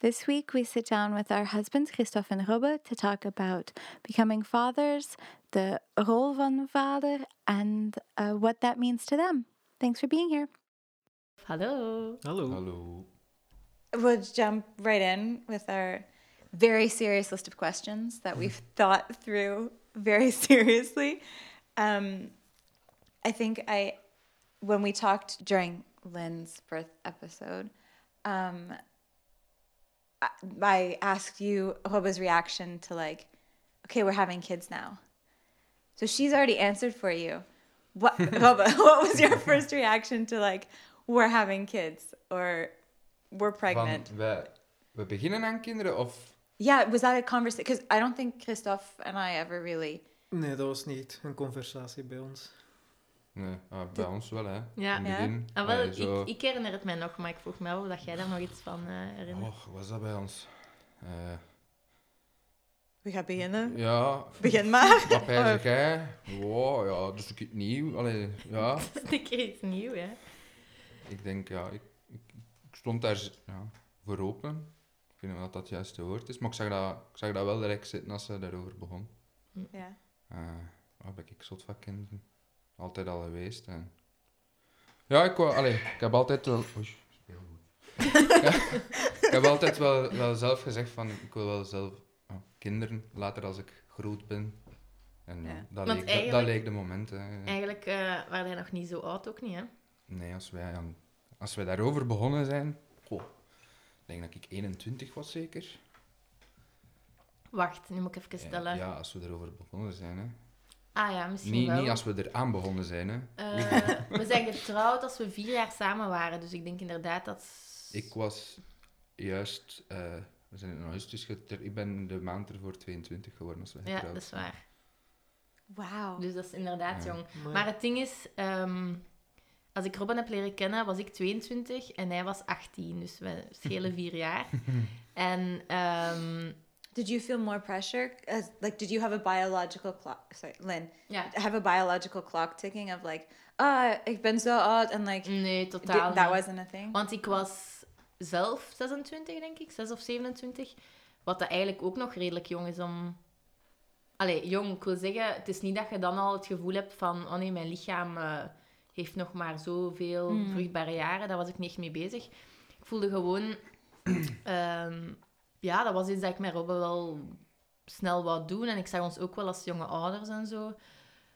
This week we sit down with our husbands Christophe and Robert, to talk about becoming fathers, the rol van vader, and uh, what that means to them. Thanks for being here. Hello. Hello. Hello. We'll jump right in with our very serious list of questions that we've thought through very seriously. Um, I think I, when we talked during Lynn's birth episode, um, I, I asked you Hoba's reaction to like, okay, we're having kids now. So she's already answered for you. What, Hoba, what was your first reaction to like, we're having kids or we're pregnant? Van, wij, we beginnen aan kinderen of... Yeah, was that a conversation? Because I don't think Christophe and I ever really. Nee, dat was niet een conversatie bij ons. Nee, ah, bij ons wel, hè. Ja. In Ja? Ah, wel, Allee, zo... ik, ik herinner het mij nog, maar ik vroeg me af dat jij daar nog iets van eh, herinnert. Och, wat was dat bij ons? Eh, We gaan beginnen. ja, Begin maar. wat pijs jij? Wow, ja, dus ik nieuw. Allee, ja. Een keer iets nieuws, hè. Ik denk, ja, ik, ik, ik stond daar ja, voor open. Ik weet niet of dat het juiste woord is, maar ik zag dat, ik zag dat wel direct zitten als ze daarover begon. Ja. Uh, waar ben ik zot van kinderen? Altijd al geweest. En... Ja, ik, wou, allee, ik heb altijd wel... Oei, speelgoed. ja, ik heb altijd wel, wel zelf gezegd van, ik wil wel zelf ja, kinderen, later als ik groot ben. En ja, dat, leek, dat, dat eigenlijk- leek de moment. Hè. Eigenlijk uh, waren jij nog niet zo oud ook niet, hè? Nee, als wij, aan, als wij daarover begonnen zijn... Goh, ik denk dat ik 21 was zeker. Wacht, nu moet ik even stellen. Ja, als we erover begonnen zijn. Hè. Ah ja, misschien Niet, wel. niet als we eraan begonnen zijn. Hè. Eh, we zijn getrouwd als we vier jaar samen waren, dus ik denk inderdaad dat... Ik was juist, eh, we zijn in augustus getrouwd. Ik ben de maand ervoor 22 geworden als we Ja, getrouwd dat is waar. Wauw. Dus dat is inderdaad Ja. jong. Maar, Maar het ding is, ehm, als ik Robin heb leren kennen, was ik 22 en hij was 18. Dus we schelen vier jaar. En ehm, Did you feel more pressure? As like, did you have a biological clock? Sorry, Lynn. ja, Have a biological clock ticking of like, ah, ik ben zo oud and like, nee, totaal that niet. wasn't a thing. Want ik was zelf 26, denk ik, 6 of 27. Wat dat eigenlijk ook nog redelijk jong is om... Allee, jong, ik wil zeggen, het is niet dat je dan al het gevoel hebt van... Oh nee, mijn lichaam eh, heeft nog maar zoveel Mm. vruchtbare jaren. Daar was ik niet echt mee bezig. Ik voelde gewoon... ehm, ja, dat was iets dat ik met Robbe wel snel wou doen. En ik zag ons ook wel als jonge ouders en zo.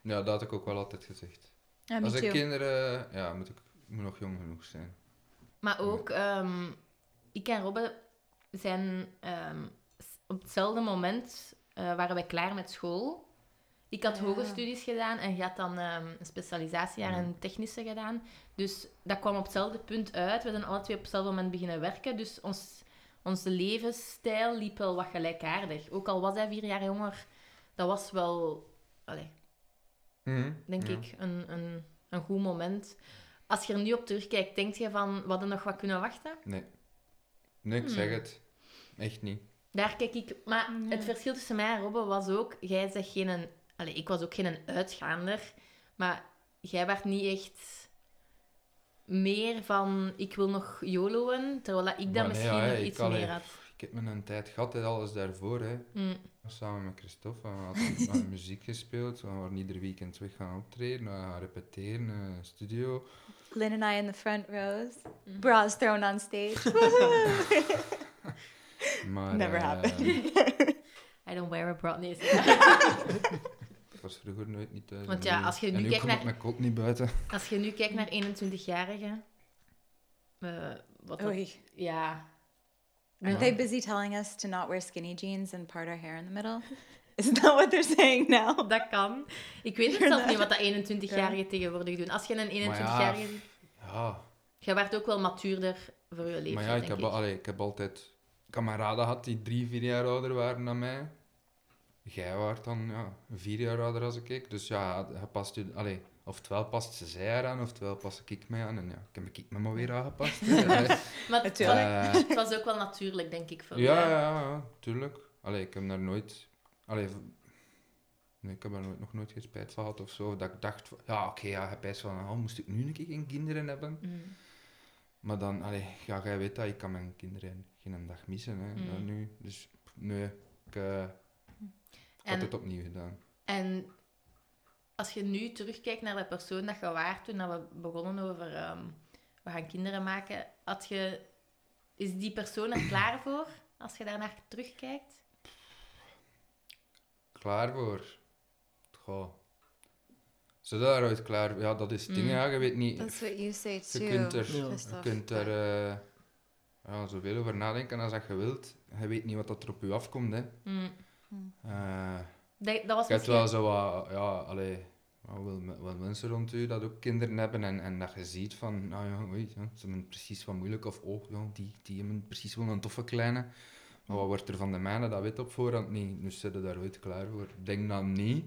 Ja, dat had ik ook wel altijd gezegd. Me als ik kinderen... Ja, moet ik moet nog jong genoeg zijn. Maar ook, ehm, ik en Robbe zijn ehm, op hetzelfde moment eh, waren wij klaar met school. Ik had Ja. hoge studies gedaan en je had dan ehm, een specialisatiejaar Ja. in technische gedaan. Dus dat kwam op hetzelfde punt uit. We zijn alle twee op hetzelfde moment beginnen werken. Dus ons, onze levensstijl liep wel wat gelijkaardig. Ook al was hij vier jaar jonger, dat was wel, allee, denk Ja. ik, een, een, een goed moment. Als je er nu op terugkijkt, denk je van, we hadden nog wat kunnen wachten? Nee. Nee, ik Hmm. zeg het. Echt niet. Daar kijk ik... Maar het verschil tussen mij en Robbe was ook... Jij zegt geen... Allee, ik was ook geen uitgaander. Maar jij werd niet echt meer van... Ik wil nog YOLO'en. Terwijl dat ik dat nee, misschien ja, nog ik iets meer had. Ik heb mijn tijd gehad, hè, alles daarvoor. Hè. Mm. Samen met Christophe. We hadden, muziek gespeeld. We waren ieder weekend weg gaan optreden. We gaan repeteren, eh, studio. Lynn and I in the front rows, Mhm. bras thrown on stage. Maar, Never eh, happened. I don't wear a bra. Nee, was vroeger nooit niet thuis. Want en ja, als je nu nu kijkt naar- mijn kop niet buiten. Als je nu kijkt naar 21-jarigen... eh, wat dat- Oei. Ja. Aren't Ja. they busy telling us to not wear skinny jeans and part our hair in the middle? Isn't that what they're saying now? Dat kan. Ik weet het zelf niet wat dat 21-jarigen tegenwoordig doen. Als je een 21-jarige... ziet- Ja, Jij werd ook wel matuurder voor je leeftijd, maar ja, ik denk heb, ik. al- allee, ik heb altijd kameraden gehad die drie, vier jaar ouder waren dan mij. Jij waart dan ja, vier jaar ouder als ik. Dus ja, je past je... Allee, oftewel past ze zij eraan, oftewel pas ik mij aan. En ja, ik heb ik me maar weer aangepast. Maar het was, Natuurlijk. eh, het was ook wel natuurlijk, denk ik, voor ja, ja, ja, tuurlijk. Allee, ik heb daar nooit... Allee, nee, ik heb daar nooit, nog nooit geen spijt van gehad of zo. Dat ik dacht, van, ja, oké, ja, je best van, oh, moest ik nu een keer geen kinderen hebben? Mm. Maar dan, allee, ja, jij weet dat, ik kan mijn kinderen geen dag missen, hè, Mm. nu. Dus, nee, ik, eh, ik had En- het opnieuw gedaan. En als je nu terugkijkt naar de persoon dat je waart toen dat we begonnen over ehm, we gaan kinderen maken, had je, is die persoon er klaar voor als je daarnaar terugkijkt? Klaar voor? Goh. Ze daar ooit klaar voor? Ja, dat is het ding, Mm. ja, je weet niet... That's what you say Je too, kunt er, Ja. je kunt er eh, ja, zoveel over nadenken als dat je wilt. Je weet niet wat dat er op je afkomt, hè. Mm. Eh, Dat, dat was Je hebt wel zo wat, ja, allee, wel, wel, wel mensen rond u dat ook kinderen hebben en, en dat je ziet van, nou ja, oei, ja, ze hebben precies wat moeilijk of oh, ja, die, die hebben precies wel een toffe kleine. Maar wat wordt er van de mijne, dat weet op voorhand niet. Dus zitten daar ooit klaar voor. Ik denk dat niet.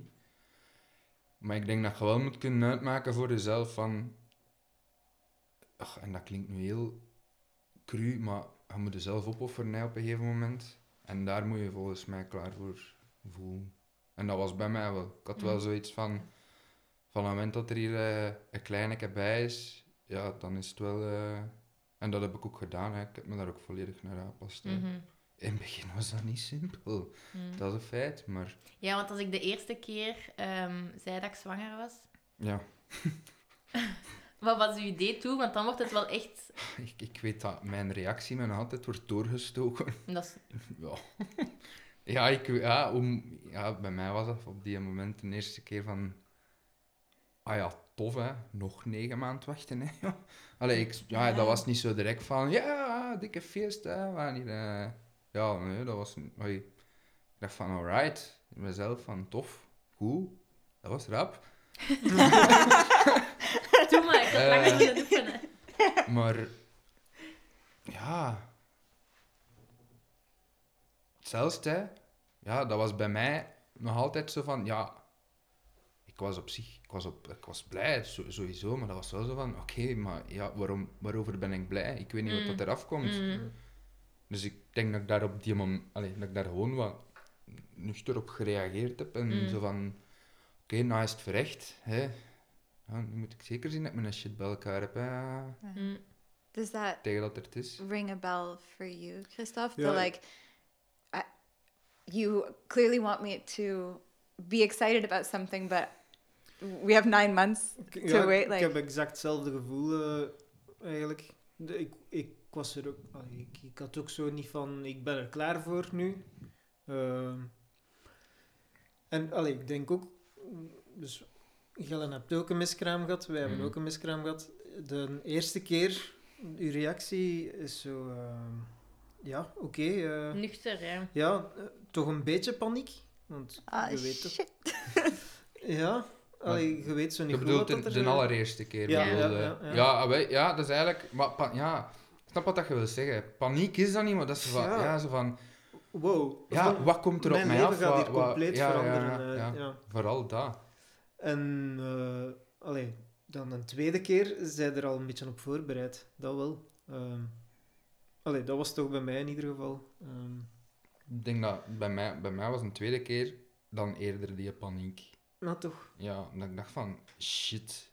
Maar ik denk dat je wel moet kunnen uitmaken voor jezelf van... Ach, en dat klinkt nu heel cru, maar je moet jezelf opofferen hè, op een gegeven moment. En daar moet je volgens mij klaar voor voelen. En dat was bij mij wel. Ik had wel Mm. zoiets van... Van het moment dat er hier eh, een kleine bij is, ja, dan is het wel... eh, en dat heb ik ook gedaan. Hè. Ik heb me daar ook volledig naar aangepast. Mhm. In het begin was dat niet simpel. Mm. Dat is een feit, maar... Ja, want als ik de eerste keer ehm, zei dat ik zwanger was, Ja, wat was uw idee toen? Want dan wordt het wel echt... ik, ik weet dat mijn reactie me nog altijd wordt doorgestoken. Dat is, Ja, ja, ik, ja, om, ja, bij mij was dat op die moment de eerste keer van... Ah ja, tof hè, nog negen maanden wachten hè. Allee, ik, ja, dat was niet zo direct van... Ja, dikke feest hè, wanneer... eh ja, nee, dat was... Ik dacht van, alright. Mezelf van, tof, goed. Dat was rap. Had Eh. oefenen. Maar ja, zelfs hè, ja, dat was bij mij nog altijd zo van, ja, ik was op zich, ik was, op, ik was blij sowieso, maar dat was wel zo van, oké, maar ja, waarom, waarover ben ik blij? Ik weet niet Mm. wat dat eraf komt. Mm. Dus ik denk dat ik daar op die moment, dat ik daar gewoon wat nuchter op gereageerd heb en Mm. zo van, oké, nou is het verrecht, hè. Ja, nu moet ik zeker zien dat ik mijn shit bij elkaar heb, hè. Mm. Does that tegen dat er het is. ring a bell for you, Christophe? The like, I, you clearly want me to be excited about something, but we have nine months Ik, to ja, wait. ik Like, heb exact hetzelfde gevoel eh, eigenlijk. De- ik, ik was er ook... allee, ik, ik had ook zo niet van, ik ben er klaar voor nu. Ehm, en allee, ik denk ook... Dus, Gellen hebt ook een miskraam gehad, wij hebben Mhm. ook een miskraam gehad. De eerste keer, uw reactie is zo... ehm, ja, oké. eh, Nuchter, ja. ja, eh, toch een beetje paniek. Want ah, je weet toch... shit. Ja, allee, je weet zo niet Je goed bedoelt wat de, dat de er... allereerste keer. Ja, bedoelde. ja, ja, ja, ja. ja. wij- ja, dat is eigenlijk... Maar, pa- ja, ik snap wat dat je wil zeggen. Paniek is dat niet, maar dat is zo van... Ja. Ja, zo van... Wow. Ja, wat komt er op mijn mij leven af? gaat Wat- hier wat- compleet ja, ja, veranderen. ja, eh, ja. ja. Vooral dat. En eh, allee, dan een tweede keer zijn er al een beetje op voorbereid. Dat wel. Ehm allee, dat was toch bij mij in ieder geval. Ehm, Ik denk dat bij mij, bij mij was een tweede keer dan eerder die paniek. nou, toch. Ja, dat ik dacht van... Shit.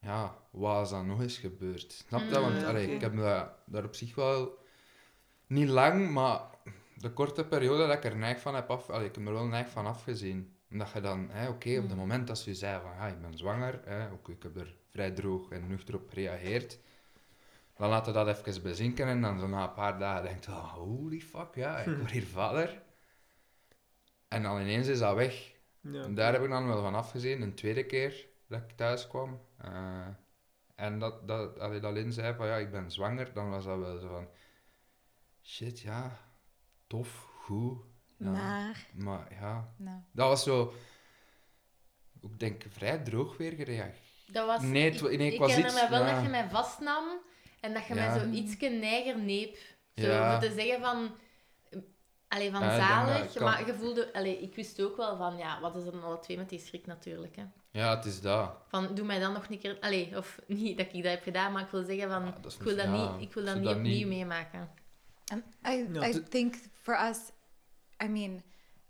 Ja, wat is dat nog eens gebeurd? Snap je? Mm, Want ja, allee, ik heb dat, daar op zich wel... Niet lang, maar de korte periode dat ik er neig van heb af... Allee, ik heb er wel neig van afgezien. Omdat je dan... Oké, op het Mm. moment dat ze zei van... Ja, ik ben zwanger. Hè, oké, ik heb er vrij droog en nuchter op gereageerd. Dan laat je dat even bezinken en dan zo na een paar dagen denkt je... Oh, holy fuck, ja, ik word hier vader. En dan ineens is dat weg. Ja. En daar heb ik dan wel van afgezien, een tweede keer dat ik thuis kwam. Eh, en dat, dat, als dat Lin zei van ja, ik ben zwanger, dan was dat wel zo van... Shit, ja, tof, goed. Ja. Maar, Maar ja, no. dat was zo... Ik denk vrij droog weer gereageerd. Dat was, Nee, ik, nee, ik ik was herinner iets- me wel ja. dat je mij vastnam en dat je Ja. mij zo iets neiger neep. Zo, Ja. voor te zeggen van... Allee, van Ja, zalig, kan- maar je voelde... Allee, ik wist ook wel van, ja, wat is er dan alle twee met die schrik natuurlijk, hè. Ja, het is dat. Van, doe mij dan nog een keer... Allee, of niet dat ik dat heb gedaan, maar ik wil zeggen van... Ja, dat is ik wil dat ja, niet, ik wil dat niet opnieuw niet- meemaken. And I, I think for us, I mean,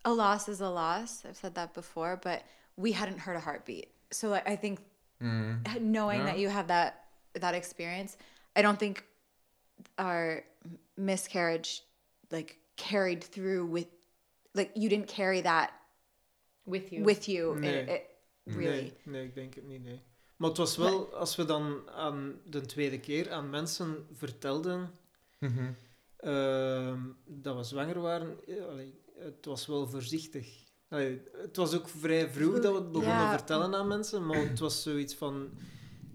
a loss is a loss. I've said that before, but we hadn't heard a heartbeat. So like, I think Mm. knowing Yeah. that you have that that experience, I don't think our miscarriage like carried through with like you didn't carry that With you. with you. Nee. It, it, really. Nee, nee, ik denk het niet, nee. Maar het was wel, als we dan aan de tweede keer aan mensen vertelden Mhm. Ehm, dat we zwanger waren, eh, allee, het was wel voorzichtig. Allee, het was ook vrij vroeg dat we het begonnen Ja. vertellen aan mensen, maar het was zoiets van,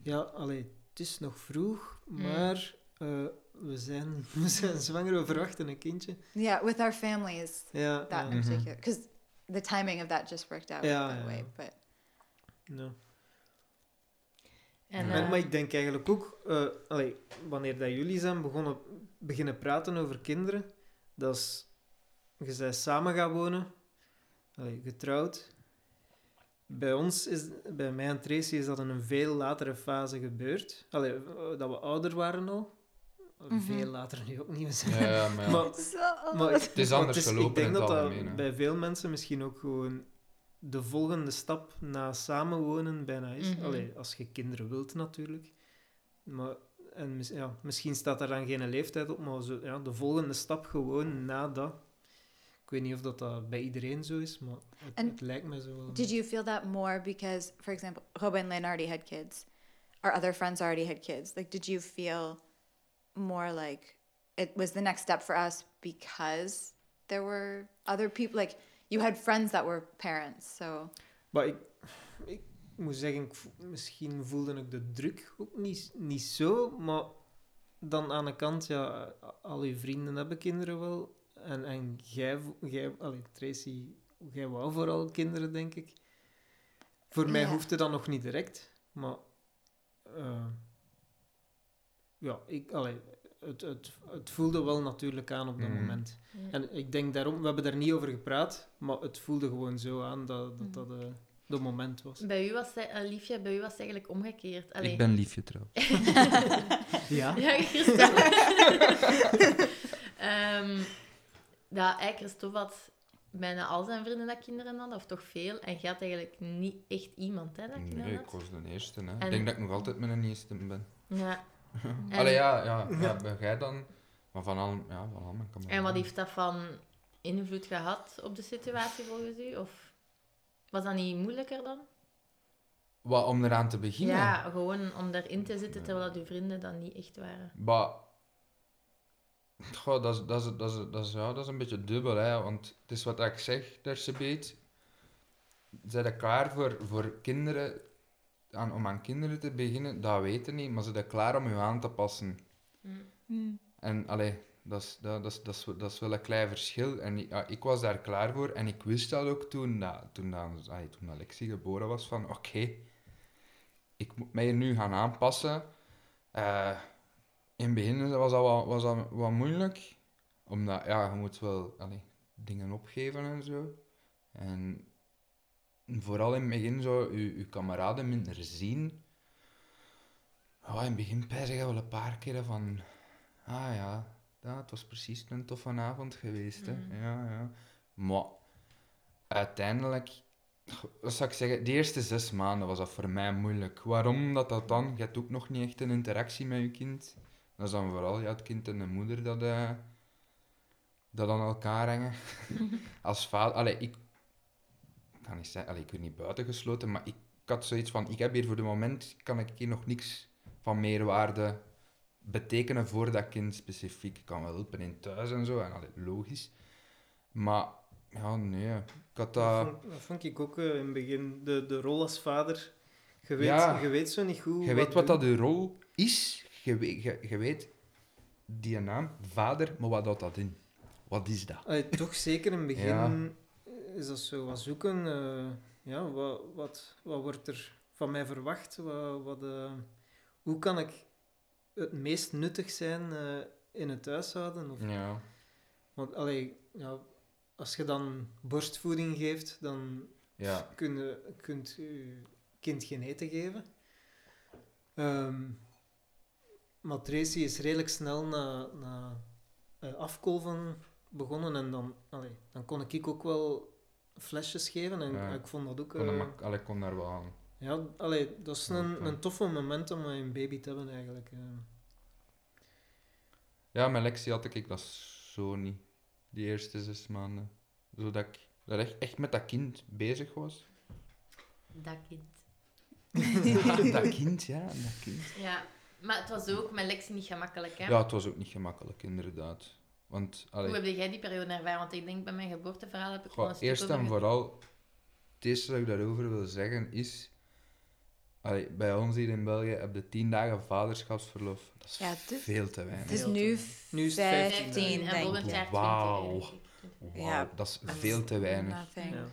ja, allee, het is nog vroeg, maar eh, we, zijn, we zijn zwanger, we verwachten een kindje. Yeah, with our families, Ja, that ja, in particular, because the timing of that just worked out Ja, that ja. way. But ja. En, Maar, eh, maar ik denk eigenlijk ook, eh, allee, wanneer dat jullie zijn begonnen, beginnen praten over kinderen, dat is, je zij samen gaan wonen, allee, getrouwd. Bij ons, is, bij mij en Tracy, is dat in een veel latere fase gebeurd. Allee, eh, dat we ouder waren al. Mhm. Veel later nu ook niet. Ja, ja, maar ja. Maar, Het is anders ik gelopen denk in dat het dat bij veel mensen misschien ook gewoon de volgende stap na samenwonen bijna is. Mhm. Allee, als je kinderen wilt natuurlijk. Maar, en ja, misschien staat er dan geen leeftijd op, maar zo, ja, de volgende stap gewoon na dat. Ik weet niet of dat, dat bij iedereen zo is, maar het, lijkt me zo wel. Did you feel that more because, for example, Robin Lynn already had kids, our other friends already had kids? Like, did you feel more like it was the next step for us because there were other people? Like, you had friends that were parents, so Maar ik, ik moet zeggen, ik vo- misschien voelde ik de druk ook niet, niet zo, maar dan aan de kant, ja, al je vrienden hebben kinderen wel. En, en jij, jij allee, Tracy, jij wou vooral kinderen, denk ik. Voor mij hoefde dat nog niet direct, maar eh, ja, ik, allee, het, het, het voelde wel natuurlijk aan op dat Mhm. moment. Ja. En ik denk daarom, we hebben daar niet over gepraat, maar het voelde gewoon zo aan dat dat, dat eh, dat moment was. Bij u was, eh, Liefje, bij u was het eigenlijk omgekeerd. Allee. Ik ben liefje trouwens. Ja? Ja, Christophe. Ehm, dat eigenlijk Christophe had bijna al zijn vrienden dat kinderen hadden, of toch veel. En had eigenlijk niet echt iemand hè, dat kinderen Nee, had. ik was de eerste. Hè. En- Ik denk dat ik nog altijd mijn eerste ben. Ja. En- Allee, ja, ja, ja, ben jij dan? Maar van al, ja, van al mijn kameraden. En wat heeft dat van invloed gehad op de situatie volgens u? Of was dat niet moeilijker dan? Wat, om eraan te beginnen? Ja, gewoon om daarin te zitten terwijl dat uw vrienden dan niet echt waren. Maar... Goh, dat is, dat, is, dat, is, dat, is, ja, dat is een beetje dubbel, hè. Want het is wat ik zeg, Dersebeet. Zijn er klaar voor, voor kinderen... Aan, om aan kinderen te beginnen? Dat weten niet, maar ze zijn klaar om je aan te passen. En allee, dat is, dat, dat, is, dat, is, dat is wel een klein verschil. En ja, ik was daar klaar voor en ik wist dat ook toen, dat, toen, dat, allee, toen Alexie geboren was, van oké, ik moet mij nu gaan aanpassen. Eh, in het begin was dat wat, was dat wat moeilijk, omdat ja, je moet wel allee, dingen opgeven en zo. En vooral in het begin zo je, je kameraden minder zien. In het begin pijs je wel een paar keer van... Ah ja, ja, het was precies een toffe avond geweest. Hè. Mhm. Ja, ja. Maar uiteindelijk, wat zou ik zeggen, de eerste zes maanden was dat voor mij moeilijk. Waarom dat dat dan? Je hebt ook nog niet echt een interactie met je kind. Dat is dan vooral ja, het kind en de moeder dat, eh, dat aan elkaar hangen. Als vader, allee, ik ik kan niet zeggen, allee, ik werd niet buitengesloten, maar ik, ik had zoiets van, ik heb hier voor de moment, kan ik hier nog niks van meerwaarde betekenen voor dat kind specifiek. Ik kan wel helpen in thuis en zo, en allee, logisch. Maar, ja, nee, ik had Dat, dat... vond, dat vond ik ook eh, in het begin. De, de rol als vader. Je weet, Ja. je weet zo niet goed. Je weet wat dat de rol is, je weet, je, je weet die naam, vader, maar wat houdt dat in? Wat is dat? Allee, toch zeker in het begin Ja. Is dat zo wat zoeken. eh, ja, wat, wat, wat wordt er van mij verwacht? Wat, wat, eh, hoe kan ik het meest nuttig zijn eh, in het huishouden? Of, Ja. Want allee, ja, als je dan borstvoeding geeft, dan Ja. kun je kunt je kind geen eten geven. Maar Tracy is redelijk snel na, na afkolven begonnen en dan, allee, dan kon ik ook wel flesjes geven en Ja. ik vond dat ook... Kon, dat eh, mak- allee, kon daar wel aan. ja, allee, dat is Ja, een, een toffe moment om een baby te hebben eigenlijk. eh. Ja, met Lexi had ik dat zo niet. Die eerste zes maanden. Zodat ik dat echt, echt met dat kind bezig was. Dat kind. Ja, dat kind, ja, dat kind. Ja, maar het was ook met Lexi niet gemakkelijk, hè? Ja, het was ook niet gemakkelijk, inderdaad. Want, Hoe heb jij die periode ervaren? Want ik denk bij mijn geboorteverhaal heb ik wel goh, een stuk eerst en vooral, het eerste dat ik daarover wil zeggen is... Allee, bij ons hier in België heb je tien dagen vaderschapsverlof. Dat is Ja, is- veel te weinig. Het is nu Nu is het 15 15, en denk volgend ik. jaar 20. Wauw. Ja, dat is veel te weinig. Ja.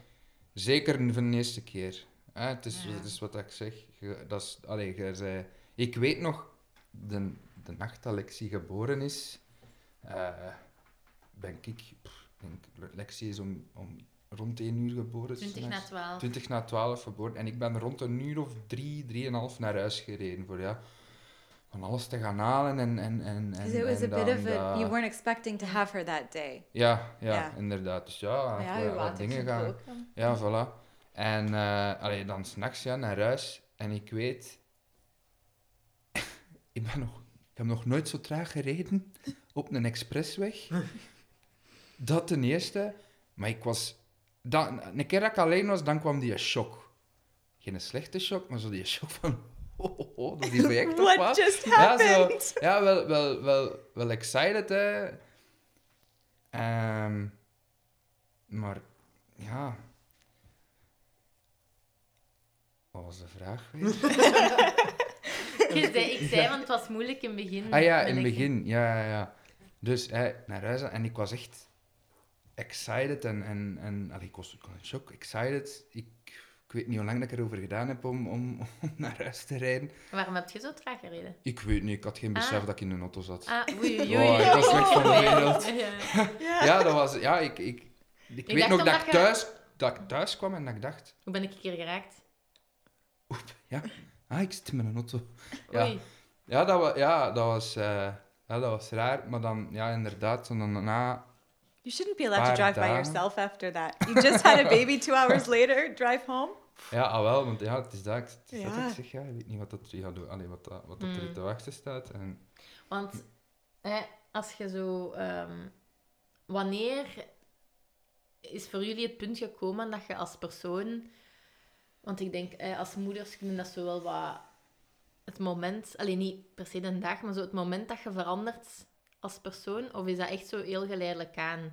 Zeker van de eerste keer. Hè, het, is, Ja. het is wat ik zeg. Je, dat is, allee, je zei, ik weet nog, de, de nacht dat Lexi geboren is, eh, ben ik, pff, denk, Lexi is om, om rond 1 uur geboren. 20 na s'nachts. 12. 20 na 12 geboren. En ik ben rond een uur of drie, drieënhalf naar huis gereden voor ja, van alles te gaan halen en... en, en, en, Because it was a en bit dan of a, you weren't expecting to have her that day. Ja, ja, Ja. inderdaad. Dus ja, Ja, wat- wat dingen ik gaan... ook. Ja, voilà. En eh allee, dan s'nachts ja, naar huis. En ik weet... ik, ben nog, ik heb nog nooit zo traag gereden op een expressweg. dat ten eerste. Maar ik was... Dan, een keer dat ik alleen was, dan kwam die shock. Geen slechte shock, maar zo die shock van... Oh, oh, oh dat echt toch What wat? just Ja, zo, happened? ja wel, wel, wel, wel excited, hè. Ehm, maar, ja... Wat was de vraag weer? Je zei, ik zei, want het was moeilijk in het begin. Ah ja, in het begin. Ja, ja, ja. Dus hè, naar huis en ik was echt excited en... en, en allee, ik was ik was in shock, excited. Ik, ik weet niet hoe lang ik erover gedaan heb om, om, om naar huis te rijden. Waarom heb je zo traag gereden? Ik weet niet, ik had geen besef Ah. dat ik in een auto zat. Ah, oei, oei, Oh, ik was weg van de wereld. Ja. Ja, dat was... Ja, ik... Ik, ik, weet nog dat ik, je- thuis, dat ik thuis kwam en dat ik dacht... Hoe ben ik een keer geraakt? Ah, ik zit in mijn auto. Ja. Oei. Ja, dat was, ja, dat was, eh, ja, dat was raar. Maar dan, ja, inderdaad, dan daarna... You shouldn't be allowed to drive by dagen. yourself after that. You just had a baby two hours later, drive home. Ja, ah, wel, want ja, het is dat. Het is dat ik zeg, ja, ik weet niet wat dat er, gaat. Allee, wat dat, wat dat er Mm. te wachten staat. En, Want hè, als je zo... ehm, wanneer is voor jullie het punt gekomen dat je als persoon... Want ik denk, hè, als moeders kunnen dat zo wel wat... Het moment... Alleen niet per se de dag, maar zo het moment dat je verandert als persoon. Of is dat echt zo heel geleidelijk aan?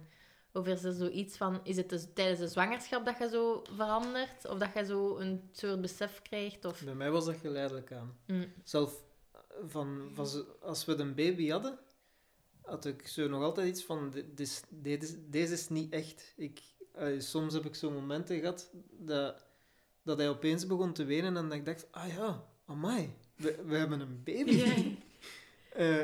Of is er zoiets van... Is het dus tijdens de zwangerschap dat je zo verandert? Of dat je zo een soort besef krijgt? Of... Bij mij was dat geleidelijk aan. Mm. Zelf van, van zo- als we een baby hadden, had ik zo nog altijd iets van: dit is, dit is, deze is niet echt. Ik, eh, soms heb ik zo momenten gehad dat, dat hij opeens begon te wenen en dat ik dacht: ah ja, amai, we, we hebben een baby. Eh,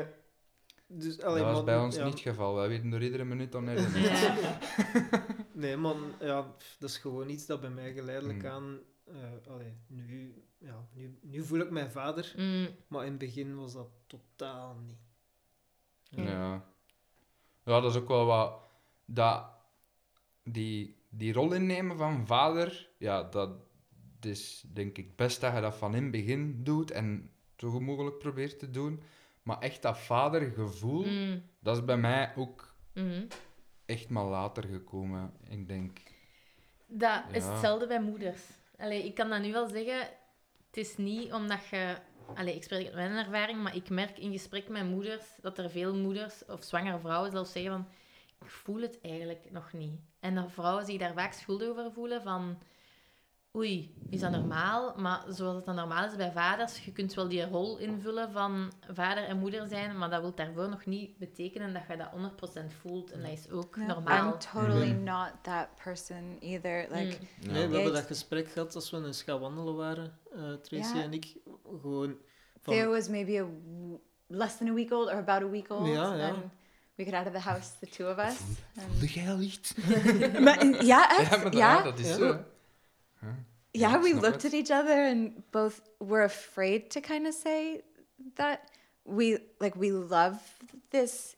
dus, allee, dat was man, bij ons ja. niet het geval. Wij weten door iedere minuut dan net. Ja. Nee, man, ja, dat is gewoon iets dat bij mij geleidelijk Mm. aan. eh, allee, nu, ja, nu, nu voel ik mijn vader, Mm. maar in het begin was dat totaal niet. Ja. ja, dat is ook wel wat... Dat, die, die rol innemen van vader, ja, dat is denk ik best dat je dat van in het begin doet en zo goed mogelijk probeert te doen. Maar echt dat vadergevoel, Mm. dat is bij mij ook Mm. echt maar later gekomen. Ik denk... Dat is hetzelfde bij moeders. Allee, ik kan dat nu wel zeggen. Het is niet omdat je... Allee, ik spreek uit mijn ervaring, maar ik merk in gesprek met moeders dat er veel moeders, of zwangere vrouwen zelfs zeggen van... Ik voel het eigenlijk nog niet. En dat vrouwen zich daar vaak schuldig over voelen van... Oei, is dat normaal? Maar zoals het dan normaal is bij vaders, je kunt wel die rol invullen van vader en moeder zijn, maar dat wil daarvoor nog niet betekenen dat je dat 100% voelt. En dat is ook No, normaal. I'm totally Mhm. not that person either. Like, Mm. Nee, we hebben dat gesprek gehad als we eens gaan wandelen waren, eh, Tracy en ik. Gewoon van... Theo was maybe a less than a week old or about a week old. Ja, ja. And we get out of the house, the two of us. and- Voelde jij al iets? Maar- ja, echt. Ja, maar ja, ja, dat is Ja. zo. Hè. yeah, we looked at each other and both were afraid to kind of say that we like we love this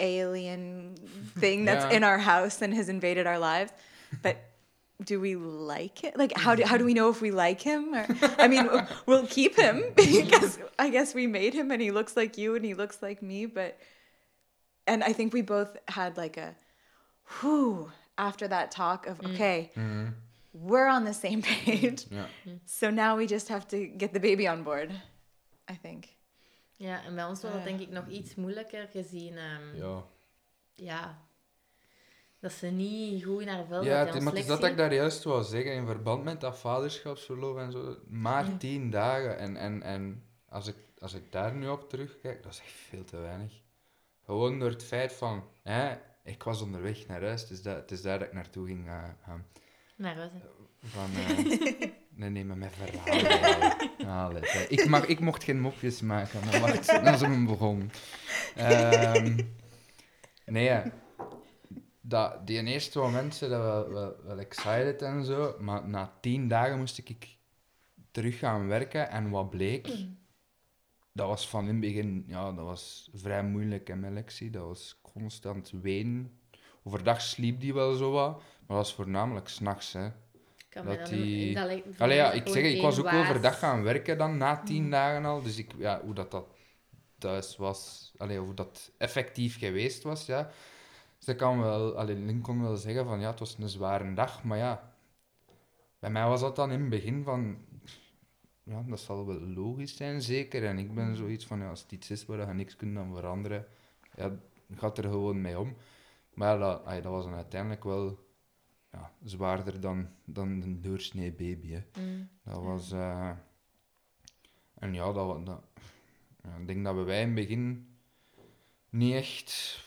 alien thing that's Yeah. in our house and has invaded our lives, but do we like it? Like how do how do we know if we like him? Or I mean, we'll keep him because I guess we made him and he looks like you and he looks like me, but and I think we both had like a whew after that talk of okay, Mhm. We're on the same page. Ja. So now we just have to get the baby on board, I think. Ja, en bij ons was dat Ja. denk ik nog iets moeilijker gezien. ehm, ja. Ja. Dat ze niet goed in haar vel Ja, het, maar het is dat ik daar juist wou zeggen, in verband met dat vaderschapsverlof en zo, maar Ja. tien dagen. En, en, en als, ik, als ik daar nu op terugkijk, dat is echt veel te weinig. Gewoon door het feit van, hè, ik was onderweg naar huis, het is, dat, het is daar dat ik naartoe ging eh, gaan. Naar huis, hè. Van, eh, nee, nee, met mijn verhaal. Allee, hè. ik, mag, ik mocht geen mopjes maken, maar wacht, dat is een begon. Ehm, nee, ja. dat, die eerste momenten dat wel, wel, wel excited en zo, maar na tien dagen moest ik terug gaan werken en wat bleek, dat was van in het begin, ja, dat was vrij moeilijk hè, met Lexie, dat was constant ween. Overdag sliep die wel zo wat, maar was voornamelijk s'nachts, hè. Ik kan Dat die- dat lijkt- Allee, ja, ik dat zeg, ik was ook overdag gaan werken dan, na tien dagen al. Dus ik, ja, hoe dat, dat thuis was, allee, hoe dat effectief geweest was, ja. Dus ik kan wel, allee, Link kon wel zeggen van, ja, het was een zware dag, maar ja. Bij mij was dat dan in het begin van, ja, dat zal wel logisch zijn, zeker. En ik ben zoiets van, ja, als het iets is waar je niks kunt dan veranderen, ja, gaat er gewoon mee om. Maar ja, dat, allee, dat was dan uiteindelijk wel ja, zwaarder dan, dan een doorsnee baby, hè. Mm. Dat was... eh, En ja, dat, dat, ja, ik denk dat we wij in het begin niet echt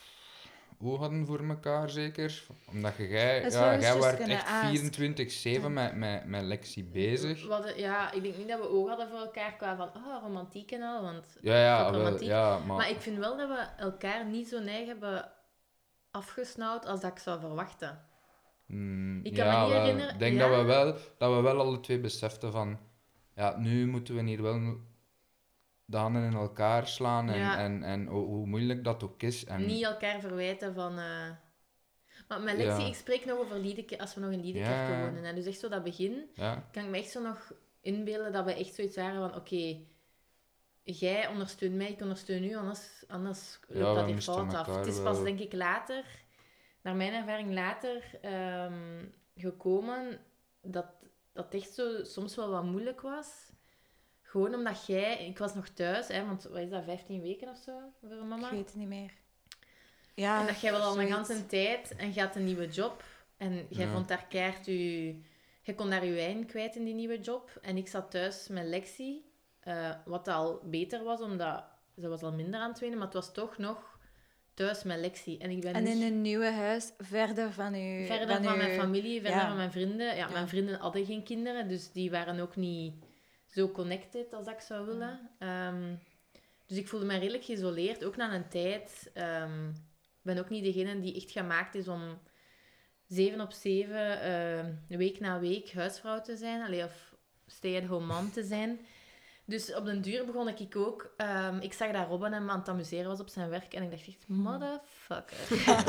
oog hadden voor elkaar, zeker. Omdat jij, ja, was jij gonna echt 24-7 ask. met, met, met Lexie bezig. Ja, ik denk niet dat we oog hadden voor elkaar qua van, oh, romantiek en al, want... Ja, ja, wel, ja maar, Maar ik vind wel dat we elkaar niet zo neig hebben afgesnauwd als dat ik zou verwachten. Mm, ik kan ja, me niet herinneren- Ik denk ja. dat, we wel, dat we wel alle twee beseften van... Ja, nu moeten we hier wel de handen in elkaar slaan en, Ja. en, en hoe, hoe moeilijk dat ook is. En, Niet elkaar verwijten van... eh, Maar met Lexi, ik spreek nog over Liedeke, als we nog in Liedekerke wonen. Hè. Dus echt zo dat begin, kan ik me echt zo nog inbeelden dat we echt zoiets waren van, oké, jij ondersteunt mij, ik ondersteun u, anders, anders loopt dat hier fout af. Het is pas, denk ik, later, naar mijn ervaring later, ehm, gekomen dat dat echt zo soms wel wat moeilijk was. Gewoon omdat jij, ik was nog thuis, hè, want wat is dat, 15 weken of zo voor mama? Ik weet het niet meer. Ja, En dat jij wel al een ganse tijd en je had een nieuwe job. En jij Ja. vond daar je... Je kon daar je wijn kwijt in die nieuwe job. En ik zat thuis met Lexi. eh, wat al beter was, omdat ze was al minder aan het wenen. Maar het was toch nog thuis met Lexi. En ik ben En niet in een nieuwe huis, verder van uw... verder van, uw- mijn familie, verder ja. van mijn vrienden. Ja, mijn vrienden hadden geen kinderen. Dus die waren ook niet zo connected als ik zou willen. Ehm, dus ik voelde me redelijk geïsoleerd. Ook na een tijd... ehm, ik ben ook niet degene die echt gemaakt is om zeven op zeven, eh, week na week, huisvrouw te zijn. Allee, of stay-at-home mom te zijn. Dus op den duur begon ik ook... ehm, ik zag dat Robin hem aan het amuseren was op zijn werk. En ik dacht echt, motherfucker.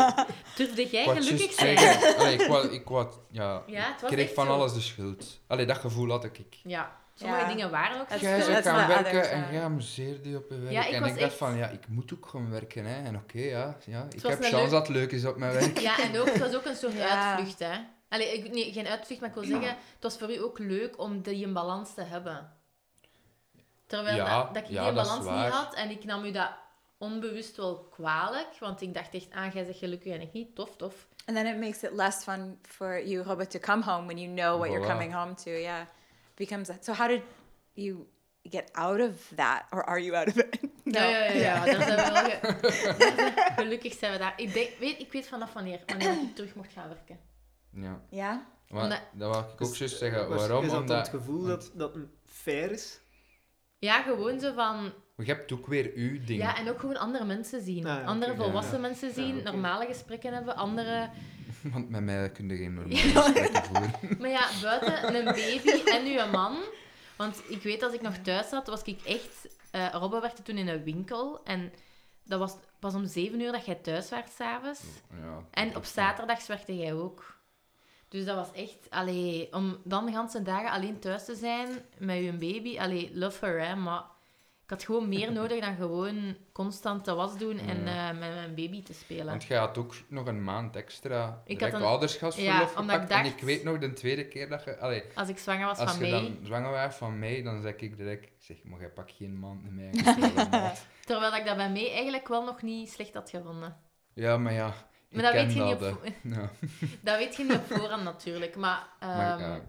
Durfde jij gelukkig zijn? allee, ik wou, ik wou, ja, Ja, het was ik kreeg van zo. alles de schuld. Allee, dat gevoel had ik. Ja, sommige Ja. dingen waren ook Jij that's gaan werken en jij amuseerde je op je werk. Ja, ik en ik dacht echt- van, ja, ik moet ook gaan werken. Hè. En oké, ja, ja, ik heb chance leuk- dat het leuk is op mijn werk. Ja, en ook, het was ook een soort Ja. uitvlucht, hè. Allee, ik, nee, geen uitvlucht, maar ik wil zeggen, het was voor u ook leuk om die balans te hebben. Terwijl Ja, dat, dat ik ja, die balans niet had en ik nam u dat onbewust wel kwalijk, want ik dacht echt, ah, jij zegt gelukkig en ik niet, tof, tof. And then it makes it less fun for you, Robert, to come home when you know what you're coming home to. Yeah, becomes that. So how did you get out of that, or are you out of it? Ja, ja, ja, ja, daar zijn we wel ge- gelukkig zijn we daar. Ik, denk, weet, ik weet vanaf wanneer, wanneer ik terug mocht gaan werken. Ja. Ja. Maar Omdat- dat wou ik ook Dus, juist zeggen. Waarom? Is dat Omdat... het gevoel dat, dat het fair is? Ja, gewoon zo van... Maar je hebt ook weer uw ding. Ja, en ook gewoon andere mensen zien. Ah, ja, andere volwassen Ja. mensen zien, normale gesprekken hebben, andere... Want met mij kun je geen normale gesprekken voeren. Maar ja, buiten een baby en nu een man. Want ik weet, als ik nog thuis zat, was ik echt... eh Robbe werkte toen in een winkel. En dat was pas om zeven uur dat jij thuis werd s'avonds. Ja, En op zaterdags werkte jij ook. Dus dat was echt... Allee, om dan de hele dagen alleen thuis te zijn met je baby... Allee, love her, hè. Maar ik had gewoon meer nodig dan gewoon constant de was doen en eh, met mijn baby te spelen. Want jij had ook nog een maand extra Ik had een- ouderschapsverlof Ja, ik gepakt. En ik weet nog de tweede keer dat je... Allee, Als ik zwanger was als van je mij... dan zwanger was van mij, dan zeg ik direct... Ik zeg, maar jij pakt geen maand meer mee. Ik zeg, "Ja, maat." Terwijl ik dat bij mij eigenlijk wel nog niet slecht had gevonden. Ja, maar ja... Maar dat weet, je niet dat, op. Ja. dat weet je niet op voorhand natuurlijk. Maar, Maar, ehm, ja,